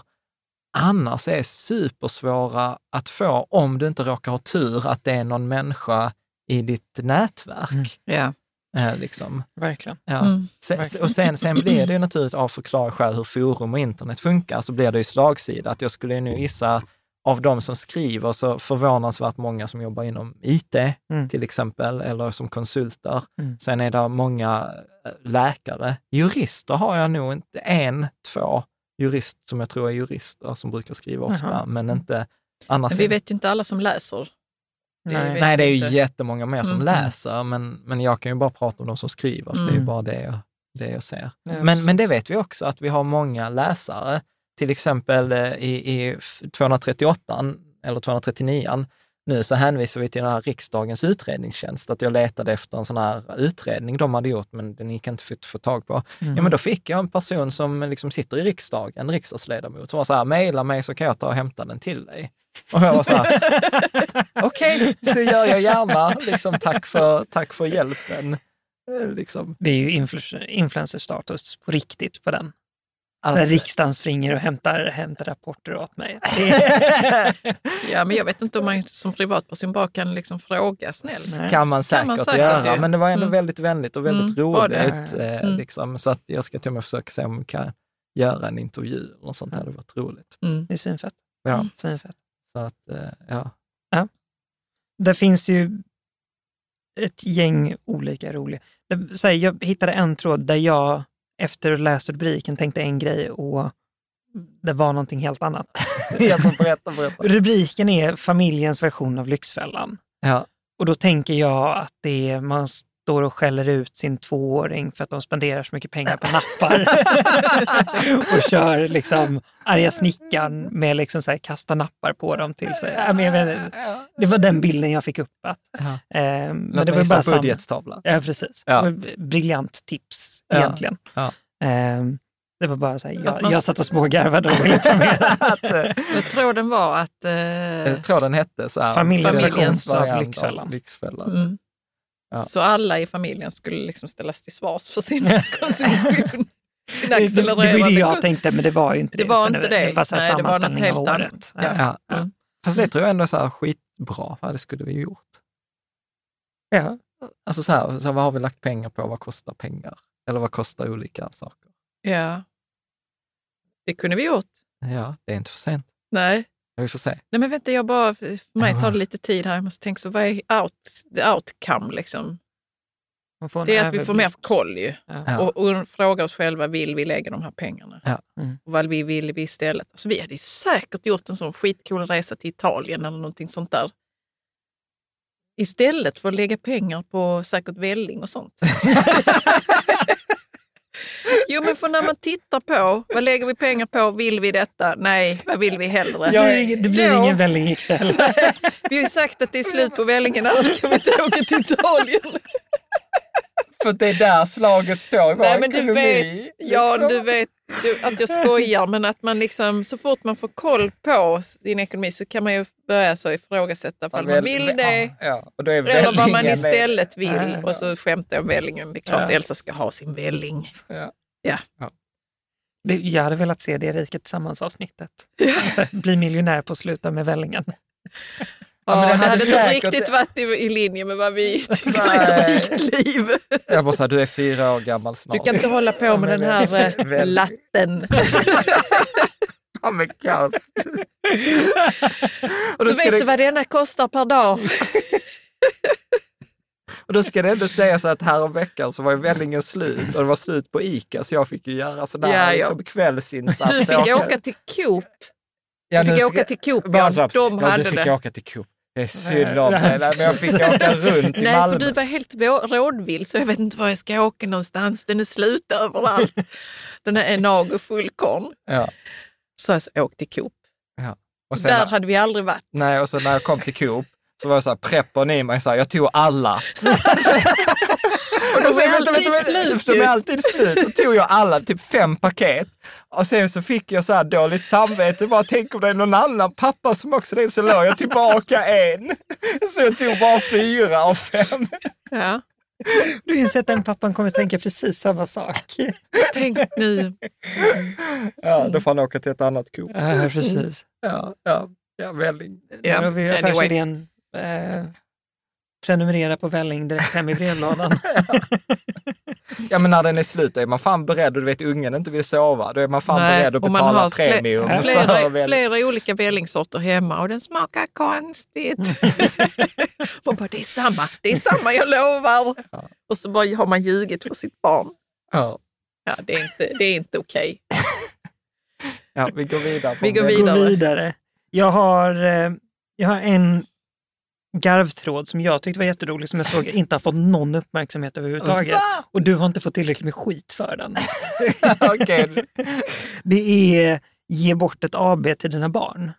annars är supersvåra att få om du inte råkar ha tur att det är någon människa i ditt nätverk. Mm. Eh, liksom. Verkligen. ja. Mm. Sen, verkligen. och sen, sen blir det ju naturligt, av själv hur forum och internet funkar, så blir det ju slagsida. Att jag skulle nu gissa, av de som skriver, så förvånansvärt många som jobbar inom IT, Mm. till exempel, eller som konsulter. Mm. Sen är det många eh, läkare. Jurister har jag nog inte, en, två jurist som jag tror är jurister som brukar skriva ofta, Jaha. men inte annars. Men vi vet ju inte alla som läser. Det Nej. det är ju inte. jättemånga mer som Mm. läser, men, men jag kan ju bara prata om de som skriver, så det är ju Mm. bara det jag, det jag ser. Ja, men, precis. men det vet vi också, att vi har många läsare. Till exempel eh, i, i f- 238 eller 239 nu så hänvisar vi till den här riksdagens utredningstjänst, att jag letade efter en sån här utredning de hade gjort, men den gick inte att få, tag på. Mm. Ja, men då fick jag en person som liksom sitter i riksdagen, en riksdagsledamot, som var så här, mejla mig så kan jag ta och hämta den till dig. Och jag var så här, okej, det gör jag gärna. Liksom, tack, för, tack för hjälpen. Eh, Liksom. Det är ju influ- influencer-status på riktigt på den. Alltså- När riksdagen springer och hämtar, hämtar rapporter åt mig. Ja, men jag vet inte om man som privatperson bara kan liksom fråga snällt. Kan man säkert, man säkert göra, ju. men det var ändå Mm. väldigt vänligt och väldigt Mm, roligt. Eh, Mm. liksom, så att jag ska till och med försöka se om vi kan göra en intervju eller något sånt. Det hade varit roligt. Mm. det är svinfett. Ja, Svinfett. så att, eh, ja. Det finns ju ett gäng olika roliga. Så här, jag hittade en tråd där jag efter att ha läst rubriken tänkte en grej och det var någonting helt annat. Berätta, berätta. Rubriken är familjens version av Lyxfällan. Ja. Och då tänker jag att det är, man står och skäller ut sin tvååring för att de spenderar så mycket pengar på nappar. och kör liksom arga snickaren med liksom så här, kasta nappar på dem till sig. Det var den bilden jag fick upp. Att, Ja. eh, men det var bara budgetstavla. Ja, precis. Ja. Briljant tips Ja. egentligen. Ja. Eh, det var bara så här, Att jag, man- jag satt och smågarvade och ville ta med Att, eh, Jag tror den var att... Eh, jag tror den hette så här. Familjens Familjens av Lyxfällan. Lyxfällan. mm. Ja. Så alla i familjen skulle liksom ställas till svars för sin konsumtion. Sin Det, var ju det jag tänkte, men det var ju inte det. Det var inte det. Det var så här Nej, det var något helt av annat. året. Ja. Ja, ja. Mm. Fast det tror jag ändå är så här skitbra. Ja, det skulle vi gjort. Ja. Alltså så här, så vad har vi lagt pengar på? Vad kostar pengar? Eller vad kostar olika saker? Ja. Det kunde vi gjort. Ja, det är inte för sent. Nej. Vi får se. Nej men vänta, jag bara, för mig tar det lite tid här. Jag måste tänka så, vad är out, the outcome liksom? Det är att vi får mer koll ju. Ja. Och, och fråga oss själva, vill vi lägga de här pengarna? Ja. Mm. Och vad vi vill vi istället? Alltså, vi hade ju säkert gjort en sån skitcool resa till Italien eller någonting sånt där. Istället för att lägga pengar på säkert välling och sånt. jo men för när man tittar på, vad lägger vi pengar på? Vill vi detta? Nej, vad vill vi hellre? Det blir, ingen- det blir Då- ingen välling ikväll. Vi har ju sagt att det är slut på vällingen, annars ska vi inte åka till Italien. För det är där slaget står i vår Nej, men du ekonomi. vet, ja, liksom. du vet du, att jag skojar, men att man liksom, så fort man får koll på din ekonomi så kan man ju börja så ifrågasätta om man vill ja, det Ja, och då är eller vad man istället vill. Ja. Och så skämtar jag om vällingen. Det är klart Ja. Elsa ska ha sin välling. Ja. Det, jag hade velat se det Riket Tillsammans-avsnittet. Alltså, Bli miljonär på sluta med vällingen. Ja, men det det hade, hade nog säkert- riktigt varit i, i linje med vad vi tycker är ett rikt liv. Jag bara så här, du är fyra år gammal snart. Du kan inte hålla på med den här eh, Väl- latten. Ja, men kaos. och, då Så vet det, du vad denna kostar per dag? Och då ska det ändå sägas att här om veckan så var ju vällingen slut och det var slut på ICA så jag fick ju göra sådär Ja, ja. liksom, kvällsinsats. Du fick åka till Coop. Ja, Du fick ska- åka till Coop, här, De ja, hade du fick det. åka till Coop. Det är synd om Nej, men jag fick åka runt i Nej, Malmö. för du var helt rådvill så jag vet inte var jag ska åka någonstans. Den är slut överallt. Den här Enago fullkorn. Ja. Så jag sa, åk till Coop. Och sen, Där hade vi aldrig varit. Nej, och så när jag kom till Coop så var jag så här, preppern i mig, så här, jag tog alla. Och Och sen, vänta, vänta, vänta, De är alltid slut. Så tog jag alla, typ fem paket. Och sen så fick jag så här dåligt samvete. Bara tänk om det är någon annan pappa som också det är så låg jag tillbaka en. Så jag tog bara fyra av fem. Ja. Du inser att den pappan kommer tänka precis samma sak. Tänk nu. Ja, då får han åka till ett annat Coop. Ja, precis. Ja, ja, ja har vi anyway. affärsidén. Eh, prenumerera på välling direkt hem i brevlådan. Ja, men när den är slut då är man fan beredd och du vet ungen inte vill sova. Då är man fan Nej, beredd att och man betala fler- premium. för Flera, flera olika vällingsorter hemma och den smakar konstigt. man bara, det är samma, det är samma, jag lovar. Och så bara har man ljugit för sitt barn. Ja. Ja, det är inte, det är inte okej. Ja, vi går vidare. på Vi går välling. Gå vidare. vidare. Jag har, eh, jag har en garvtråd som jag tyckte var jätterolig som jag såg inte har fått någon uppmärksamhet överhuvudtaget. Va? Och du har inte fått tillräckligt med skit för den. Okej. Det är Ge bort ett AB till dina barn.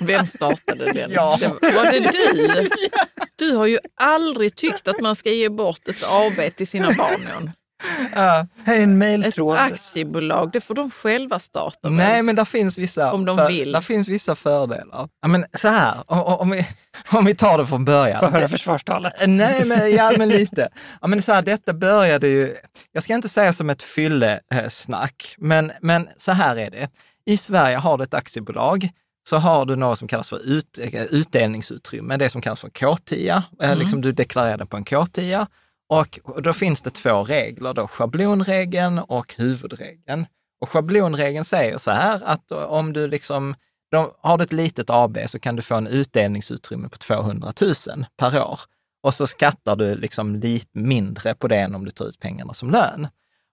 Vem startade den? Ja. Var det du? Du har ju aldrig tyckt att man ska ge bort ett AB till sina barn. Jan. Ja. Här är en Ett mejltråd. aktiebolag, det får de själva starta. väl? Nej, men där finns vissa, Om de för, vill. Där finns vissa fördelar. Ja, men så här, om, om, vi, om vi tar det från början. Får höra försvarstalet. Nej, men, ja, men lite. Ja, men så här, detta började ju, jag ska inte säga som ett fyllesnack, men, men så här är det. I Sverige har du ett aktiebolag, så har du något som kallas för ut, eh, utdelningsutrymme, det som kallas för K10. Eh, Liksom du deklarerar det på en K10. Och då finns det två regler, då, schablonregeln och huvudregeln. Och schablonregeln säger så här att om du liksom, de, har du ett litet AB så kan du få en utdelningsutrymme på 200 000 per år. och så skattar du liksom lite mindre på det än om du tar ut pengarna som lön.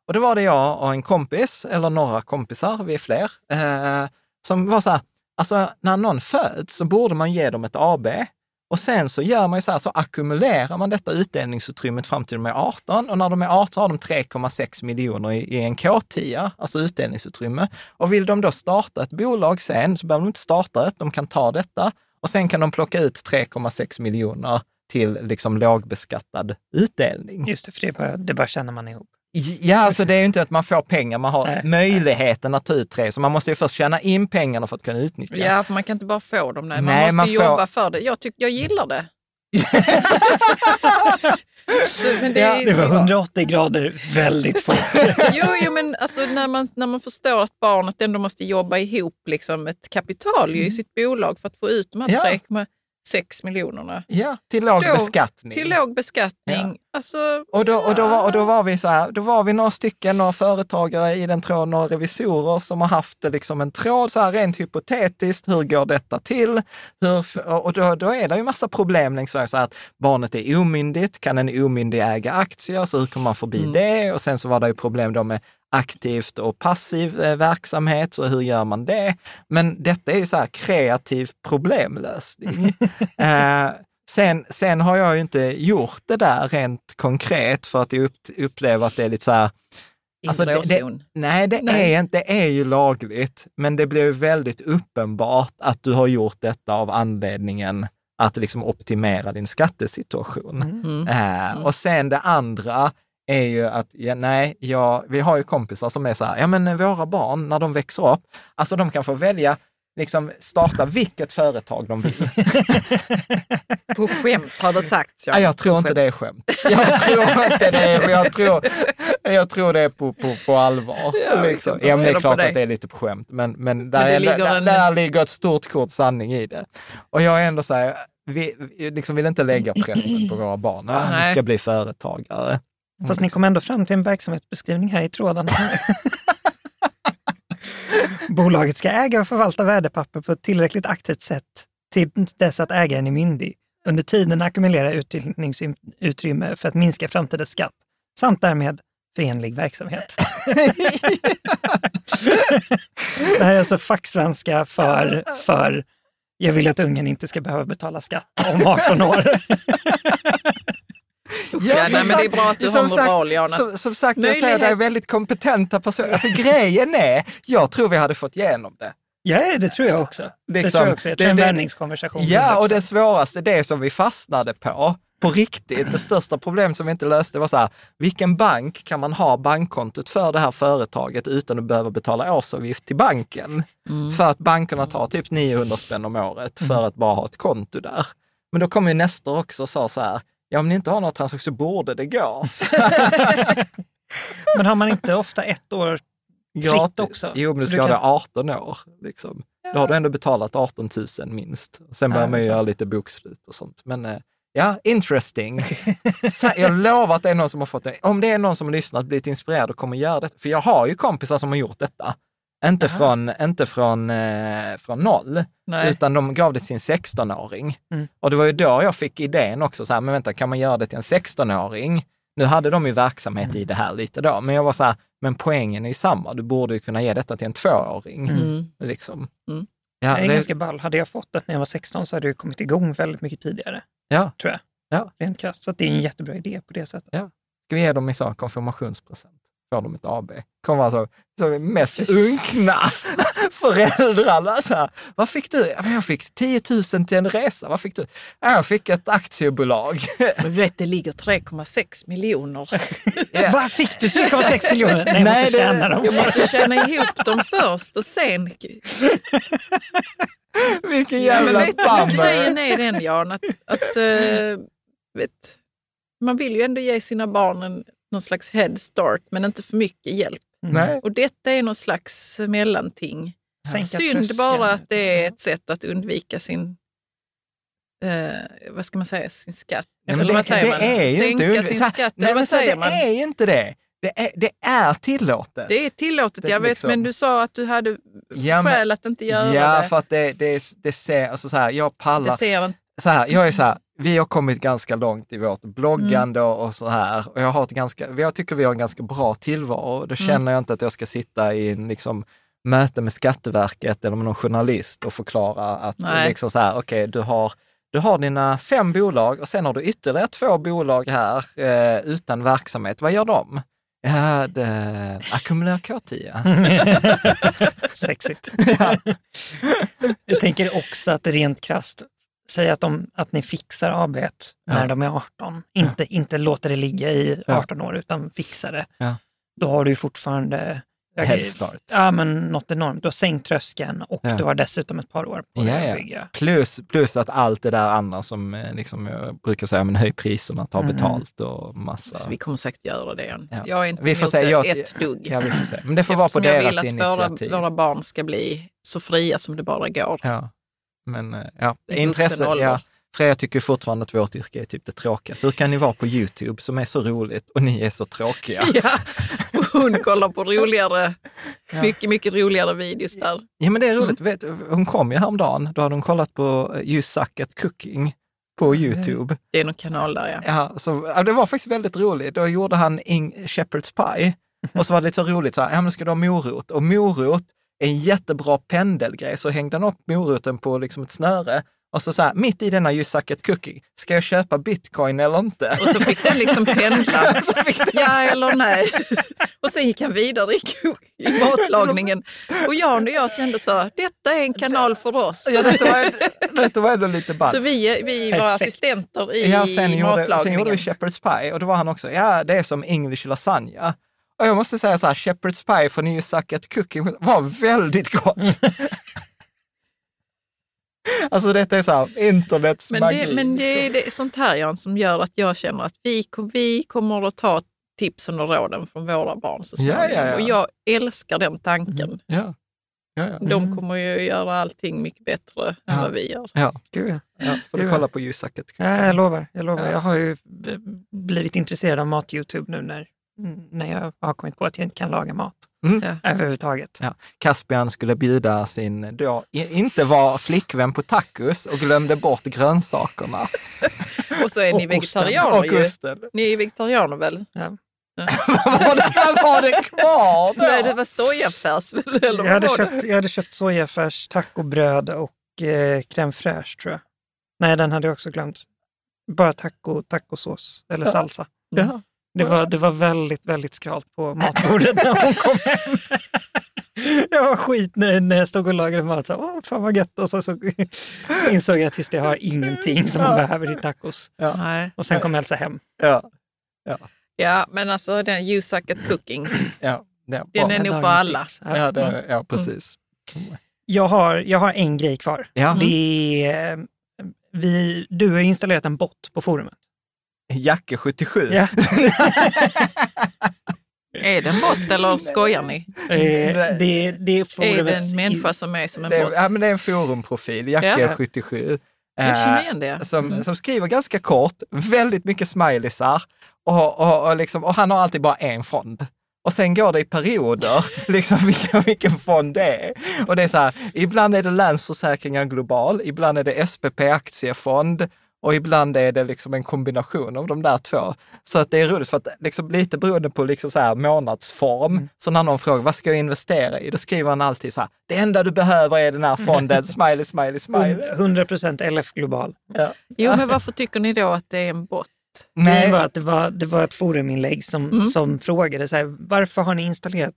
Och då var det jag och en kompis, eller några kompisar, vi är fler, eh, som var så här, alltså när någon föds så borde man ge dem ett AB och sen så gör man ju så här, så ackumulerar man detta utdelningsutrymmet fram till de är 18 och när de är 18 har de 3,6 miljoner i, i en K10, alltså utdelningsutrymme. Och vill de då starta ett bolag sen så behöver de inte starta ett, de kan ta detta och sen kan de plocka ut 3,6 miljoner till liksom lågbeskattad utdelning. Just det, för det bara, det bara känner man ihop. Ja, alltså det är ju inte att man får pengar, man har Nej. möjligheten att ta ut tre, så man måste ju först tjäna in pengarna för att kunna utnyttja. Ja, för man kan inte bara få dem. Nej. Man Nej, måste man får- jobba för det. Jag, tyck, jag gillar det. Så, men det, Ja, är- Det var 180 grader väldigt fort. jo, jo, men alltså, när, man, när man förstår att barnet ändå måste jobba ihop liksom, ett kapital ju, i sitt bolag för att få ut de här Mm. Ja. 3,6 miljonerna. Ja, till låg Då- beskattning. Till låg beskattning. Alltså, Och då, och, då var, och då var vi så här, då var vi några stycken, några företagare i den tråden, några revisorer som har haft liksom en tråd så här rent hypotetiskt. Hur går detta till? Hur, och då, då är det ju massa problem längs vägen. Så här att barnet är omyndigt, kan en omyndig äga aktier? Så hur kommer man förbi det? Och sen så var det ju problem då med aktivt och passiv eh, verksamhet, så hur gör man det? Men detta är ju så här kreativ problemlösning. eh, Sen, sen har jag ju inte gjort det där rent konkret för att jag upp, upplever att det är lite så här... Alltså det, det, nej, det, Nej. Är inte, det är ju lagligt, men det blir väldigt uppenbart att du har gjort detta av anledningen att liksom optimera din skattesituation. Mm. Eh, och sen det andra är ju att, ja, nej, ja, vi har ju kompisar som är så här, ja men våra barn när de växer upp, alltså de kan få välja liksom starta vilket företag de vill. På skämt har det sagts. Ja, jag tror inte det är skämt. Jag tror inte det är, jag tror, jag tror det är på, på, på allvar. Ja, liksom. ja, men det är klart att det är lite på skämt, men, men, där, det är, ligger där, en- där ligger ett stort kort sanning i det. Och jag är ändå så här, vi, liksom vill inte lägga pressen på våra barn. Ah, ni Nej. ska bli företagare. Fast ni kom ändå fram till en verksamhetsbeskrivning här i tråden. Bolaget ska äga och förvalta värdepapper på ett tillräckligt aktivt sätt till dess att ägaren är myndig. Under tiden ackumulera utdelningsutrymme för att minska framtida skatt samt därmed förenlig verksamhet. det här är alltså facksvenska för, för jag vill att ungen inte ska behöva betala skatt om 18 år. Ja, nej, men det är bra att du har moral, sagt, Jana. som, som sagt, jag säger Möjlighet- det är väldigt kompetenta personer. Alltså grejen är, jag tror vi hade fått igenom det. Ja, det tror jag också. det Liksom, tror jag också. Jag tror det- en vändningskonversation. Ja, och det svåraste, det som vi fastnade på, på riktigt, det största problemet som vi inte löste var så här, vilken bank kan man ha bankkontot för det här företaget utan att behöva betala årsavgift till banken? För att bankerna tar typ 900 spänn om året för att bara ha ett konto där. Men då kom ju Nestor också och sa så här, ja om ni inte har några transaktioner så borde det gå. Men har man inte ofta ett år fritt också? Jo, men du ska ha kan- det 18 år. Liksom. Då har du ändå betalat 18 000 minst. Sen Ja, börjar man det är ju göra lite bokslut och sånt. Men eh, ja, interesting. Jag lovar att det är någon som har fått det. Om det är någon som har lyssnat, blivit inspirerad och kommer göra det. För jag har ju kompisar som har gjort detta. Inte från, inte från, eh, från noll, Nej. utan de gav det till sin 16-åring. Mm. Och det var ju då jag fick idén också, så här, men vänta, kan man göra det till en 16-åring? Nu hade de ju verksamhet i det här lite då, men jag var så här, men poängen är ju samma. Du borde ju kunna ge detta till en tvååring. Mm. Liksom. Mm. Ja, det är det- ganska ball. Hade jag fått det när jag var 16 så hade det kommit igång väldigt mycket tidigare, ja. tror jag. Ja. Rent krasst. Så att det är en jättebra idé på det sättet. Ja. Ska vi ge dem i så konfirmationspresent? Får de ett AB? Kommer alltså så mest unkna föräldrarna. Så här, vad fick du? Ja, jag fick 10 000 till en resa. Vad fick du? Ja, jag fick ett aktiebolag. Men vet, det ligger 3,6 miljoner. Ja. Vad fick du 3,6 miljoner? Nej, jag Nej, måste det- tjäna dem. Jag måste tjäna ihop dem först och sen... Vilken Ja, jävla du, bummer. grejen är den Jan, att, att eh, vet, man vill ju ändå ge sina barn en, någon slags head start, men inte för mycket hjälp. Nej. Och detta är någon slags mellanting. Sänka Synd tröskeln. bara att det är ett sätt att undvika sin, eh, vad ska man säga, sin skatt. Nej, vad det, säger det man? är ju Sänka inte sin skatt, Nej, men så det man? är ju inte det. Det är, det är tillåtet. Det är tillåtet, Det jag vet, liksom- men du sa att du hade Ja, skäl att inte göra ja, det. för att det, det, det ser, alltså så här, jag pallar. Det ser inte så här, jag är så här, vi har kommit ganska långt i vårt bloggande och så här. Och jag, har ett ganska, jag tycker vi har en ganska bra tillvaro. Då känner jag inte att jag ska sitta i en liksom, möte med Skatteverket eller med någon journalist och förklara att Nej. liksom så här, okej, du har du har dina fem bolag och sen har du ytterligare två bolag här eh, utan verksamhet. Vad gör de? Ja, det ackumulerar K10. Sexigt. Jag tänker också att rent krasst, säg att, de, att ni fixar AB när Ja. de är 18. Inte, inte låter det ligga i 18 år, utan fixar det. Ja. Då har du fortfarande Head start. Ja, men något enormt. Du har sänkt tröskeln och Ja. du har dessutom ett par år på dig Ja, att ja. bygga. Plus, plus att allt det där andra som eh, liksom, jag brukar säga, men höj priserna, ta Mm. betalt och massa. Så vi kommer säkert göra det igen. Ja. Jag är inte Vi får se. det Jag- ett dugg. Ja, vi får se. Men det får vara på Eftersom jag deras vill att våra, initiativ. våra barn ska bli så fria som det bara går. Ja, men eh, ja, intresse. Ja, Freja tycker fortfarande att vårt yrke är typ det tråkiga. Så hur kan ni vara på YouTube som är så roligt och ni är så tråkiga? Ja, hon kollar på roligare, Ja. mycket, mycket roligare videos där. Ja, men det är Mm. roligt. Vet, hon kom ju häromdagen, då hade hon kollat på eh, You Suck at Cooking på YouTube. Det är någon kanal där ja. Ja, så, det var faktiskt väldigt roligt. Då gjorde han Shepherd's Pie och så var det lite så roligt, så här, ja men ska du ha morot? Och morot en jättebra pendelgrej. Så hängde han upp moroten på liksom ett snöre och så, så här, mitt i denna You Suck at Cooking, ska jag köpa bitcoin eller inte? Och så fick den liksom pendla. Den- Ja eller nej. Och sen gick han vidare i, i matlagningen. Och Jan och jag kände så, detta är en kanal för oss. Ja, detta var, detta var ändå lite ballt. Så vi, vi var Perfekt. assistenter i Ja, sen gjorde, sen matlagningen. gjorde vi Shepherd's Pie och då var han också, ja det är som English lasagna. Och jag måste säga så här, Shepherd's Pie från You Suck at Cooking var väldigt gott. alltså detta är så här, internets Men, magi. det, men det är det, sånt här Jan som gör att jag känner att vi, vi kommer att ta tipsen och råden från våra barn så Ja, småningom. ja, ja. Och jag älskar den tanken. Ja. Ja, ja. De kommer ju göra allting mycket bättre än vad vi gör. ja. Gud, ja. ja. Får du kolla på Cooking. Ja, jag lovar. Jag, lovar. Ja. jag har ju b- blivit intresserad av mat-Youtube nu när, när jag har kommit på att jag inte kan laga mat Mm. Ja. överhuvudtaget. Ja. Caspian skulle bjuda sin, då, inte var flickvän på tacos och glömde bort grönsakerna. Och så är ni Och vegetarianer och ju. osten. Ni är vegetarianer väl? Vad var det, vad var det kvar då? Nej, det var sojafärs? Eller Jag hade, var det? köpt, jag hade köpt sojafärs, tacobröd och eh, crème fraîche tror jag. Nej, den hade jag också glömt. Bara taco, tacosås eller Ja. salsa. Ja. Det var, det var väldigt, väldigt skralt på matbordet när hon kom hem. Jag var skitnöjd när jag stod och lagade mat. Så, Åh, fan vad gött. Och så, så insåg jag att just det, jag har ingenting som man behöver i tacos. Nej. Och sen kom Elsa hem. Ja. Ja, men alltså den You Suck at Cooking, Ja, ja, den är nog för alla. Ja, det, ja precis. Jag, har, jag har en grej kvar. Ja. Det är, eh, vi, du har installerat en bot på forumet. Jacke 77. Ja. Är det en bot eller skojar ni? Eh, det, det är Är det en människa som är som en bot? är, ja, men det är en forumprofil, Jacke Ja. 77. Jag känner eh, igen det. som, Mm. som skriver ganska kort, väldigt mycket smileysar och, och, och, liksom, och han har alltid bara en fond. Och sen går det i perioder, liksom vilken, vilken fond det är. Och det är så här, ibland är det Länsförsäkringar Global, ibland är det SPP Aktiefond och ibland är det liksom en kombination av de där två. Så att det är roligt för att liksom lite beroende på liksom så här månadsform, så när någon frågar vad ska jag investera i? Då skriver han alltid så här, det enda du behöver är den här fonden, smiley, smiley, smiley. 100 procent LF Global. Ja. Jo, men varför tycker ni då att det är en bot? Det var, att det, var, det var ett foruminlägg som, Mm. som frågade så här, varför har ni installerat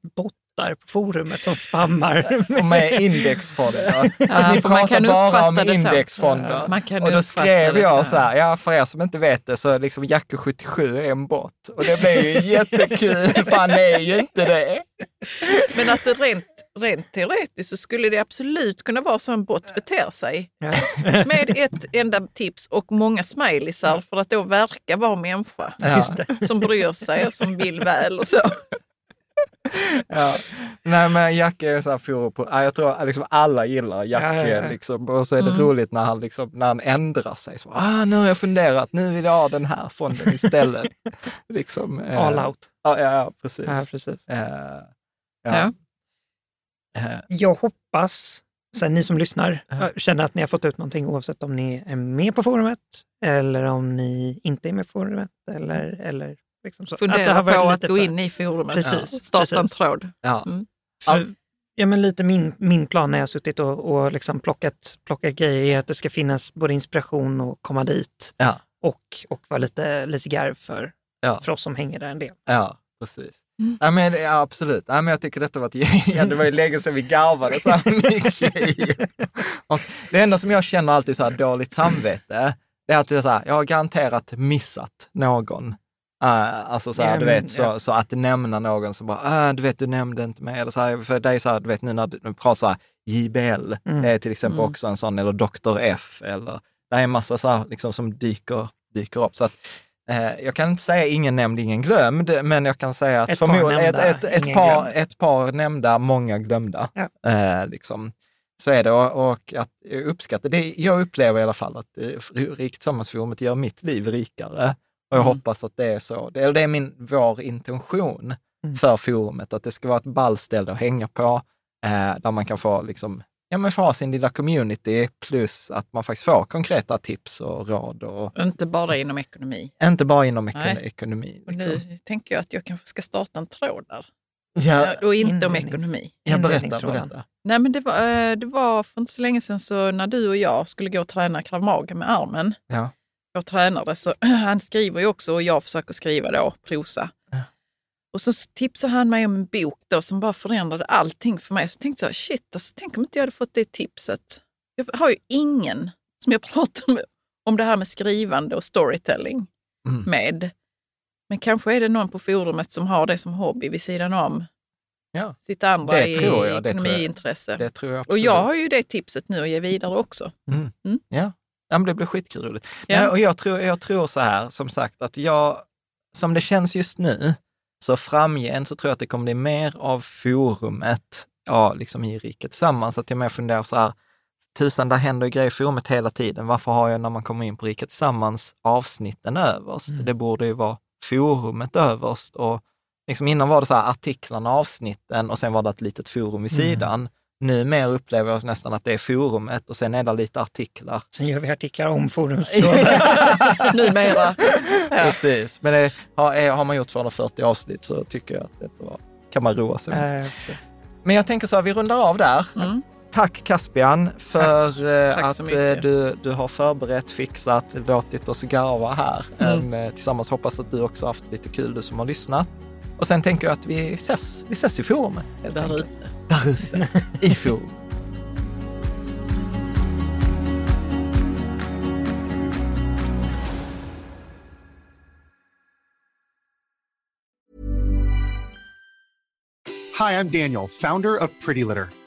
bottar på forumet som spammar? och med indexfonder. Ja, Ni pratar kan bara om indexfonder. Man kan och då skrev jag så. här, ja för er som inte vet det så liksom Jacke 77 är en bot. Och det blev ju jättekul, för han är ju inte det. Men alltså rent, rent teoretiskt så skulle det absolut kunna vara så en bot beter sig. Ja. Med ett enda tips och många smileysar för att då verka vara människa. Ja. Som bryr sig och som vill väl och så. Ja. Nej men Jacke är så här forum på, ja, jag tror liksom alla gillar Jacke Ja, ja, ja. liksom. Och så är det Mm. roligt när han, liksom, när han ändrar sig. Så, ah, nu har jag funderat, nu vill jag ha den här fonden istället. liksom, eh, All out. Ja, ja, precis. Ja, precis. Eh, Ja. ja. Eh, Jag hoppas, så här, ni som lyssnar, Ja. känner att ni har fått ut någonting oavsett om ni är med på forumet eller om ni inte är med i forumet. Eller, eller liksom så. Fundera Att det har varit på att gå för- in i forumet Precis, och starta en precis. tråd. Ja. Mm. För, ja, men lite min, min plan när jag har suttit och, och liksom plockat, plockat grejer är att det ska finnas både inspiration och komma dit Ja. och, och vara lite, lite garv för, Ja. för oss som hänger där en del. Ja, precis. Ja, men, ja, absolut. Ja, men jag tycker detta var ett ja, Det var ju länge sedan vi garvade så här mycket. Det enda som jag känner alltid så här dåligt samvete, det är att jag, så här, jag har garanterat missat någon. Uh, alltså så här, Ja, du vet, så, ja. så att nämna någon som bara, uh, du vet, du nämnde inte mig. Eller så här, för det är så här, du vet nu när du pratar så här, JBL, Mm. det är till exempel Mm. också en sån, eller Dr. F, eller det är en massa så här, liksom, som dyker, dyker upp. Så att, eh, jag kan inte säga ingen nämnd, ingen glömd, men jag kan säga att Ett par ett, nämnda, ett, ett, ingen par, glömd. ett par nämnda, många glömda. Ja. Eh, liksom. Så är det och, och att jag uppskattar det. Jag upplever i alla fall att eh, Rikt gör mitt liv rikare. Och jag Mm. hoppas att det är så. Det, det är min, vår intention Mm. för forumet, att det ska vara ett ballställe att hänga på, eh, där man kan få liksom, ja, men få ha sin lilla community, plus att man faktiskt får konkreta tips och råd. Och, Inte bara inom ekonomi. inte bara inom ekonomi. Och Liksom. nu tänker jag att jag kanske ska starta en tråd där. Ja, och inte om ekonomi. ja, berätta, berätta. Nej, men det var, eh, det var för inte så länge sedan så när du och jag skulle gå och träna krav maga med armen, Ja. Vår tränare, så han skriver ju också och jag försöker skriva då, prosa. Ja. Och så tipsade han mig om en bok då som bara förändrade allting för mig. Så tänkte jag, shit, alltså, tänk om inte jag hade fått det tipset. Jag har ju ingen som jag pratar med om det här med skrivande och storytelling Mm. med. Men kanske är det någon på forumet som har det som hobby vid sidan om Ja. sitt andra Det tror jag, det tror jag. ekonomiintresse. Det tror jag Och jag har ju det tipset nu att ge vidare också. Ja, ja men det blir skitkul. Ja. Nej, och jag tror, jag tror så här, som sagt, att jag, som det känns just nu, så framgent så tror jag att det kommer bli mer av forumet, ja, liksom i Riket Tillsammans, att jag mer funderar så här, tusan, där händer ju grejer i forumet hela tiden. Varför har jag när man kommer in på Riket Tillsammans avsnitten överst? Det borde ju vara forumet överst och liksom innan var det så här artiklarna, avsnitten och sen var det ett litet forum vid sidan. Nu mer upplever jag nästan att det är forumet och sen är det lite artiklar. Sen gör vi artiklar om forumsfrågor. Numera. Precis, men det, har, har man gjort 240 avsnitt så tycker jag att det var, kan man roa sig med. Eh, precis. Men jag tänker så här, vi rundar av där. Mm. Tack Caspian för eh, Tack att eh, du, du har förberett, fixat, låtit oss garva här Mm. en, eh, tillsammans. Hoppas att du också haft lite kul, du som har lyssnat. Och sen tänker jag att vi ses, vi ses i forumet. Där ute. Där ute, i forum. Hi, I'm Daniel, founder of Pretty Litter.